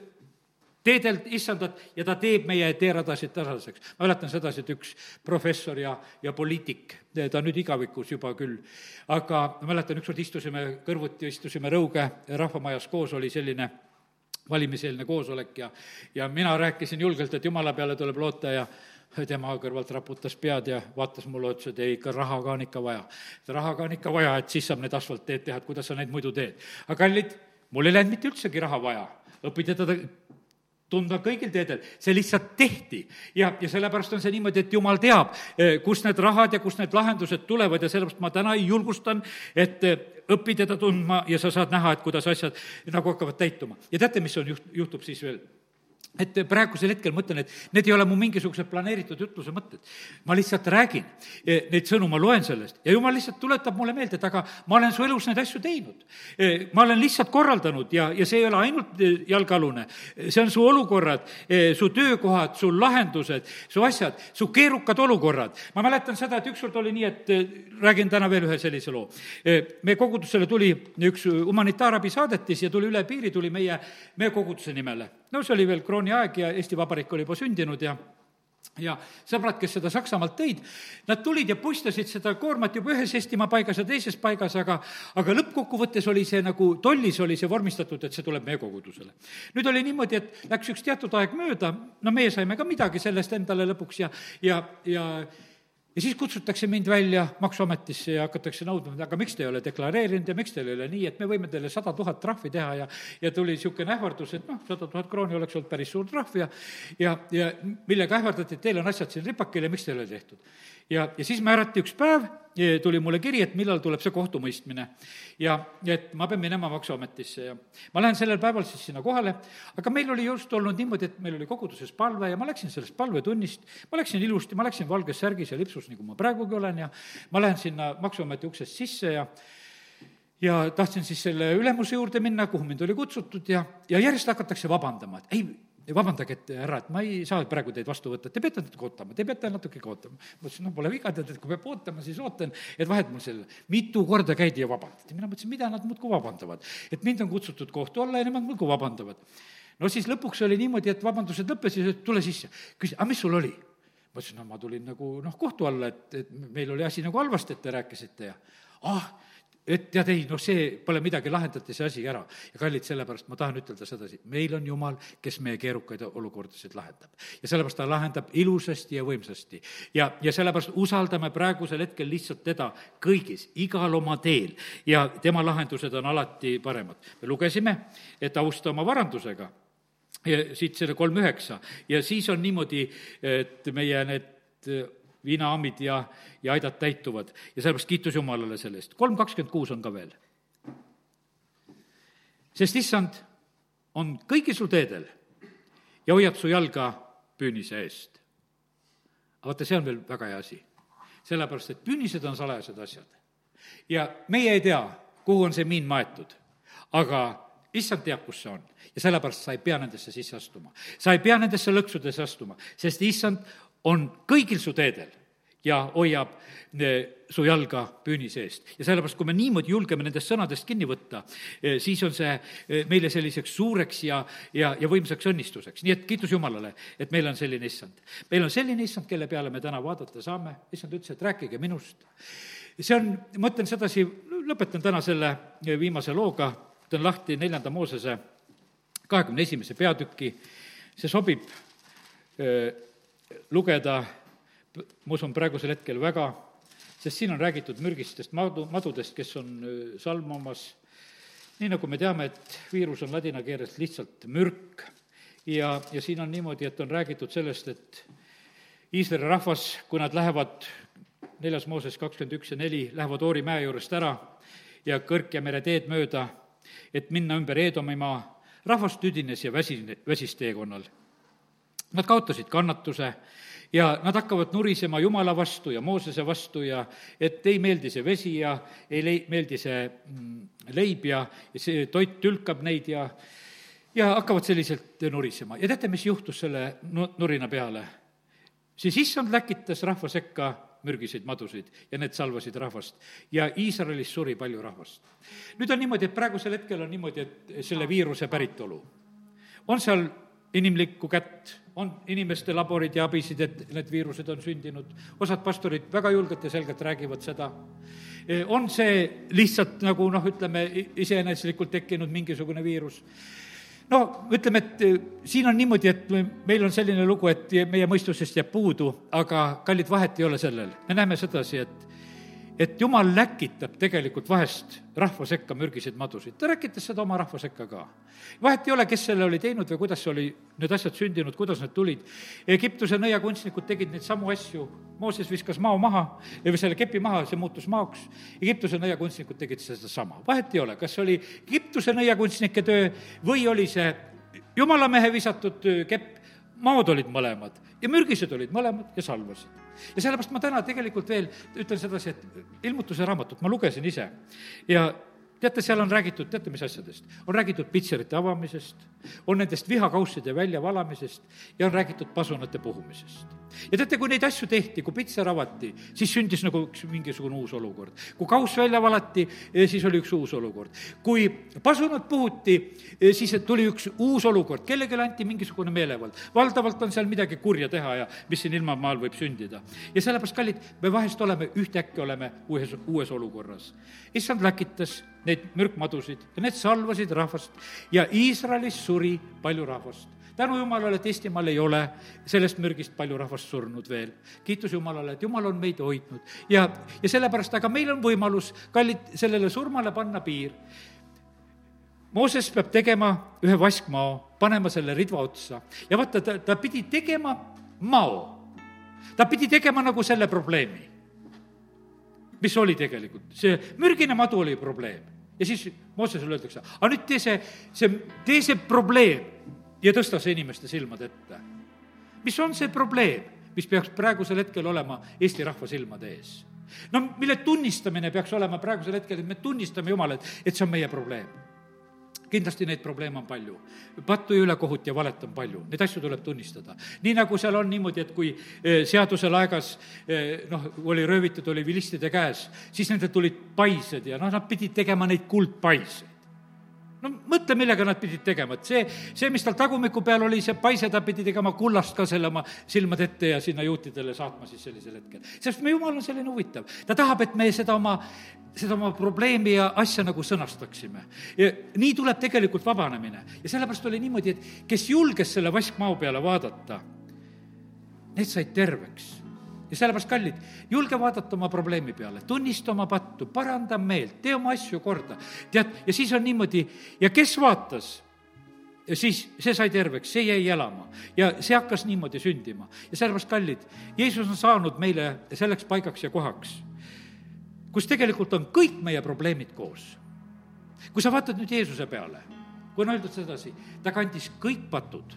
teedelt issandat ja ta teeb meie teeradasid tasaseks. ma mäletan sedasi, et üks professor ja, ja poliitik, ta on nüüd igavikus juba küll, aga ma mäletan, ükskord istusime kõrvuti, istusime Rõuge rahvamajas koos, oli selline valimiseelne koosolek ja, ja mina rääkisin julgelt, et jumala peale tuleb loota ja tema kõrvalt raputas pead ja vaatas mulle otsa, et ei, ikka raha ka on ikka vaja. raha ka on ikka vaja, et siis saab need asfaltteed teha, et kuidas sa neid muidu teed. aga kallid, mul ei läinud mitte üldsegi raha vaja, õpiti teda tundma kõigil teedel, see lihtsalt tehti. ja, ja sellepärast on see niimoodi, et jumal teab, kust need rahad ja kust need lahendused tulevad ja sellepärast ma täna julgustan, et õpi teda tundma ja sa saad näha, et kuidas asjad nagu hakkavad täituma. ja teate, mis on juht-, juhtub siis veel? Et praegusel hetkel mõtlen, et need ei ole mu mingisugused planeeritud jutluse mõtted. ma lihtsalt räägin eh, neid sõnu, ma loen sellest ja jumal lihtsalt tuletab mulle meelde, et aga ma olen su elus neid asju teinud. Eh, ma olen lihtsalt korraldanud ja, ja see ei ole ainult eh, jalgealune, see on su olukorrad, su töökohad, su lahendused, su asjad, su keerukad olukorrad. ma mäletan seda, et ükskord oli nii, et räägin täna veel ühe sellise loo. meie kogudusele tuli üks humanitaarabi saadetis ja tuli üle piiri, tuli meie, meie koguduse nimele. no see oli veel kroon-, okupatsiooniaeg ja Eesti Vabariik oli juba sündinud ja ja sõbrad, kes seda Saksamaalt tõid, nad tulid ja puistasid seda koormat juba ühes Eestimaa paigas ja teises paigas, aga aga lõppkokkuvõttes oli see nagu, tollis oli see vormistatud, et see tuleb meie kogudusele. nüüd oli niimoodi, et läks üks teatud aeg mööda, no meie saime ka midagi sellest endale lõpuks ja, ja, ja ja siis kutsutakse mind välja Maksuametisse ja hakatakse nõudma, aga miks te ei ole deklareerinud ja miks teil ei ole nii, et me võime teile sada tuhat trahvi teha ja ja tuli niisugune ähvardus, et noh, sada tuhat krooni oleks olnud päris suur trahv ja ja, ja millega ähvardati, et teil on asjad siin ripakil ja miks teil ei ole tehtud ja, ja siis määrati üks päev, tuli mulle kiri, et millal tuleb see kohtumõistmine. ja, ja et ma pean minema Maksuametisse ja ma lähen sellel päeval siis sinna kohale, aga meil oli just olnud niimoodi, et meil oli koguduses palve ja ma läksin sellest palvetunnist, ma läksin ilusti, ma läksin valges särgis ja lipsus, nagu ma praegugi olen ja ma lähen sinna Maksuameti uksest sisse ja ja tahtsin siis selle ülemuse juurde minna, kuhu mind oli kutsutud ja, ja järjest hakatakse vabandama, et ei, vabandage, et härra, et ma ei saa praegu teid vastu võtta, te peate natuke ootama, te peate natuke ootama. ma ütlesin, no pole viga, tead, et kui peab ootama, siis ootan, et vahet mul selle, mitu korda käidi ja vabandati. mina mõtlesin, mida nad muudkui vabandavad. et mind on kutsutud kohtu alla ja nemad muudkui vabandavad. no siis lõpuks oli niimoodi, et vabandused lõppesid, et tule sisse. küsis, aga mis sul oli? ma ütlesin, no ma tulin nagu noh, kohtu alla, et, et meil oli asi nagu halvasti, et te rääkisite ja ah, et tead, ei noh, see pole midagi, lahendati see asi ära. ja kallid, sellepärast ma tahan ütelda sedasi, meil on Jumal, kes meie keerukaid olukordasid lahendab. ja sellepärast ta lahendab ilusasti ja võimsasti. ja, ja sellepärast usaldame praegusel hetkel lihtsalt teda kõigis, igal oma teel ja tema lahendused on alati paremad. me lugesime, et austa oma varandusega siit selle kolm üheksa ja siis on niimoodi, et meie need viinaamid ja, ja aidad täituvad ja sellepärast kiitus Jumalale selle eest. kolm kakskümmend kuus on ka veel. sest issand on kõigil su teedel ja hoiab su jalga püünise eest. vaata, see on veel väga hea asi. sellepärast, et püünised on salajased asjad. ja meie ei tea, kuhu on see miin maetud, aga issand teab, kus see on. ja sellepärast sa ei pea nendesse sisse astuma. sa ei pea nendesse lõksudesse astuma, sest issand on kõigil su teedel ja hoiab eh, su jalga püünise eest. ja sellepärast, kui me niimoodi julgeme nendest sõnadest kinni võtta, eh, siis on see eh, meile selliseks suureks ja, ja, ja võimsaks õnnistuseks. nii et kiitus Jumalale, et meil on selline issand. meil on selline issand, kelle peale me täna vaadata saame, issand ütles, et rääkige minust. see on, ma ütlen sedasi, lõpetan täna selle viimase looga, teen lahti neljanda Moosese kahekümne esimese peatüki, see sobib öö, lugeda, ma usun, praegusel hetkel väga, sest siin on räägitud mürgistest madu, madudest, kes on salmumas, nii nagu me teame, et viirus on ladina keeles lihtsalt mürk. Ja, ja siin on niimoodi, et on räägitud sellest, et Iisraeli rahvas, kui nad lähevad, neljas Mooses kakskümmend üks ja neli, lähevad Oori mäe juurest ära ja Kõrk ja mere teed mööda, et minna ümber Eedomimaa, rahvas tüdines ja väsi, väsis teekonnal. Nad kaotasid kannatuse ja nad hakkavad nurisema Jumala vastu ja Moosese vastu ja et ei meeldi see vesi ja ei lei-, meeldi see mm, leib ja see toit tülkab neid ja ja hakkavad selliselt nurisema ja teate, mis juhtus selle nu-, nurina peale? siis issand läkitas rahva sekka mürgiseid madusid ja need salvasid rahvast. ja Iisraelis suri palju rahvast. nüüd on niimoodi, et praegusel hetkel on niimoodi, et selle viiruse päritolu on seal inimlikku kätt, on inimeste laborid ja abisid, et need viirused on sündinud, osad pastorid väga julgelt ja selgelt räägivad seda, on see lihtsalt nagu noh, ütleme, iseeneslikult tekkinud mingisugune viirus. No ütleme, et eh, siin on niimoodi, et meil on selline lugu, et meie mõistusest jääb puudu, aga kallid, vahet ei ole sellel. me näeme sedasi, et et jumal läkitab tegelikult vahest rahva sekka mürgiseid madusid, ta läkitas seda oma rahva sekka ka. vahet ei ole, kes selle oli teinud või kuidas oli need asjad sündinud, kuidas need tulid. Egiptuse nõiakunstnikud tegid neid samu asju, Mooses viskas mao maha, või selle kepi maha, see muutus maoks, Egiptuse nõiakunstnikud tegid sedasama, vahet ei ole, kas oli Egiptuse nõiakunstnike töö või oli see jumala mehe visatud kepp, maod olid mõlemad ja mürgised olid mõlemad ja salvasid ja sellepärast ma täna tegelikult veel ütlen sedasi, et ilmutuse raamatut ma lugesin ise ja teate, seal on räägitud, teate, mis asjadest? on räägitud pitserite avamisest, on nendest vihakausside väljavalamisest ja on räägitud pasunate puhumisest. Ja teate, kui neid asju tehti, kui pitser avati, siis sündis nagu üks mingisugune uus olukord. kui kauss välja valati, eh, siis oli üks uus olukord. kui pasunad puhuti, eh, siis tuli üks uus olukord, kellelegi anti mingisugune meelevald. valdavalt on seal midagi kurja teha ja mis siin ilmamaal võib sündida. ja sellepärast, kallid, me vahest oleme, ühtäkki oleme uues, uues olukorras. issand läkitas neid mürkmadusid ja need salvasid rahvast ja Iisraelis suri palju rahvast. Tänu Jumalale, et Eestimaal ei ole sellest mürgist palju rahvast surnud veel. kiitus Jumalale, et Jumal on meid hoidnud ja, ja sellepärast, aga meil on võimalus, kallid, sellele surmale panna piir. Mooses peab tegema ühe vaskmao, panema selle ridva otsa ja vaata, ta, ta pidi tegema mao. ta pidi tegema nagu selle probleemi mis oli tegelikult, see mürgine madu oli probleem. ja siis Moosesele öeldakse, aga nüüd tee see, see, tee see probleem ja tõsta see inimeste silmade ette. mis on see probleem, mis peaks praegusel hetkel olema Eesti rahva silmade ees? no mille tunnistamine peaks olema praegusel hetkel, et me tunnistame Jumalat, et see on meie probleem kindlasti neid probleeme on palju. pattu ja ülekohut ja valet on palju, neid asju tuleb tunnistada. nii nagu seal on niimoodi, et kui eh, seadusel aegas eh, noh, oli röövitud, oli vilistide käes, siis nendel tulid paised ja noh, nad pidid tegema neid kuldpaise no mõtle, millega nad pidid tegema, et see, see, mis tal tagumiku peal oli, see paise, ta pidi tegema kullast ka selle oma silmade ette ja sinna juutidele saatma siis sellisel hetkel. sest me Jumal on selline huvitav, ta tahab, et me seda oma, seda oma probleemi ja asja nagu sõnastaksime. ja nii tuleb tegelikult vabanemine ja sellepärast oli niimoodi, et kes julges selle vaskmao peale vaadata, need said terveks ja sellepärast, kallid, julge vaadata oma probleemi peale, tunnista oma pattu, paranda meelt, tee oma asju korda. tead, ja siis on niimoodi, ja kes vaatas, ja siis see sai terveks, see jäi elama ja see hakkas niimoodi sündima. ja sellepärast, kallid, Jeesus on saanud meile selleks paigaks ja kohaks, kus tegelikult on kõik meie probleemid koos. kui sa vaatad nüüd Jeesuse peale, kui on öeldud sedasi, ta kandis kõik patud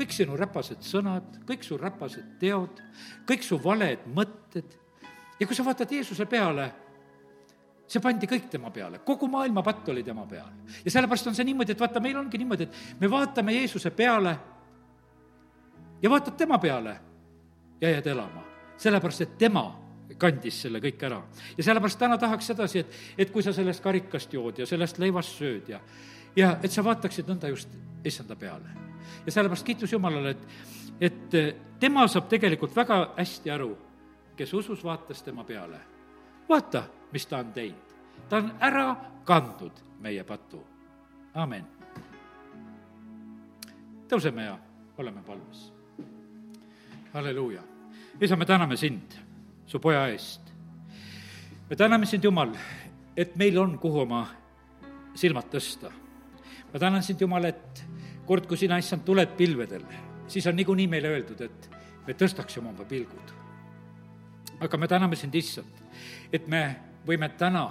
kõik sinu räpased sõnad, kõik su räpased teod, kõik su valed mõtted. ja kui sa vaatad Jeesuse peale, see pandi kõik tema peale, kogu maailma patt oli tema peal. ja sellepärast on see niimoodi, et vaata, meil ongi niimoodi, et me vaatame Jeesuse peale ja vaatad tema peale ja jääd elama, sellepärast et tema kandis selle kõik ära. ja sellepärast täna tahaks sedasi, et, et kui sa sellest karikast jood ja sellest leivast sööd ja, ja et sa vaataksid nõnda just issanda peale ja sellepärast kiitus Jumalale, et, et eh, tema saab tegelikult väga hästi aru, kes usus vaatas tema peale. vaata, mis ta on teinud. ta on ära kandnud meie patu. amin tõuseme ja oleme palves. halleluuja. isa, me täname sind su poja eest. me täname sind, Jumal, et meil on, kuhu oma silmad tõsta. ma tänan sind, Jumal, et kord, kui sina, issand, tuled pilvedel, siis on niikuinii meile öeldud, et me tõstaksime oma pilgud. aga me täname sind, issand, et me võime täna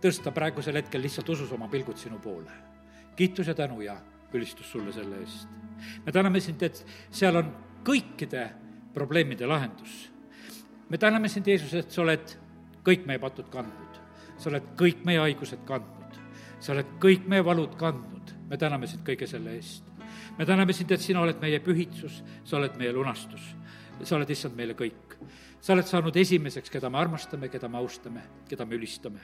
tõsta praegusel hetkel lihtsalt usus oma pilgud sinu poole. kiitus ja tänu ja ülistus sulle selle eest. me täname sind, et seal on kõikide probleemide lahendus. me täname sind, Jeesus, et sa oled kõik meie patud kandnud. sa oled kõik meie haigused kandnud. sa oled kõik meie valud kandnud. me täname sind kõige selle eest. Me täname sind, et sina oled meie pühitsus, sa oled meie lunastus. sa oled, issand, meile kõik. sa oled saanud esimeseks, keda me armastame, keda me austame, keda me ülistame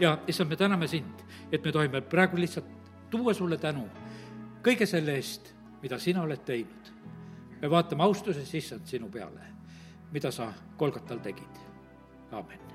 ja issand, me täname sind, et me tohime praegu lihtsalt tuua sulle tänu kõige selle eest, mida sina oled teinud. me vaatame austuses, issand, sinu peale, mida sa Kolgatal tegid. amin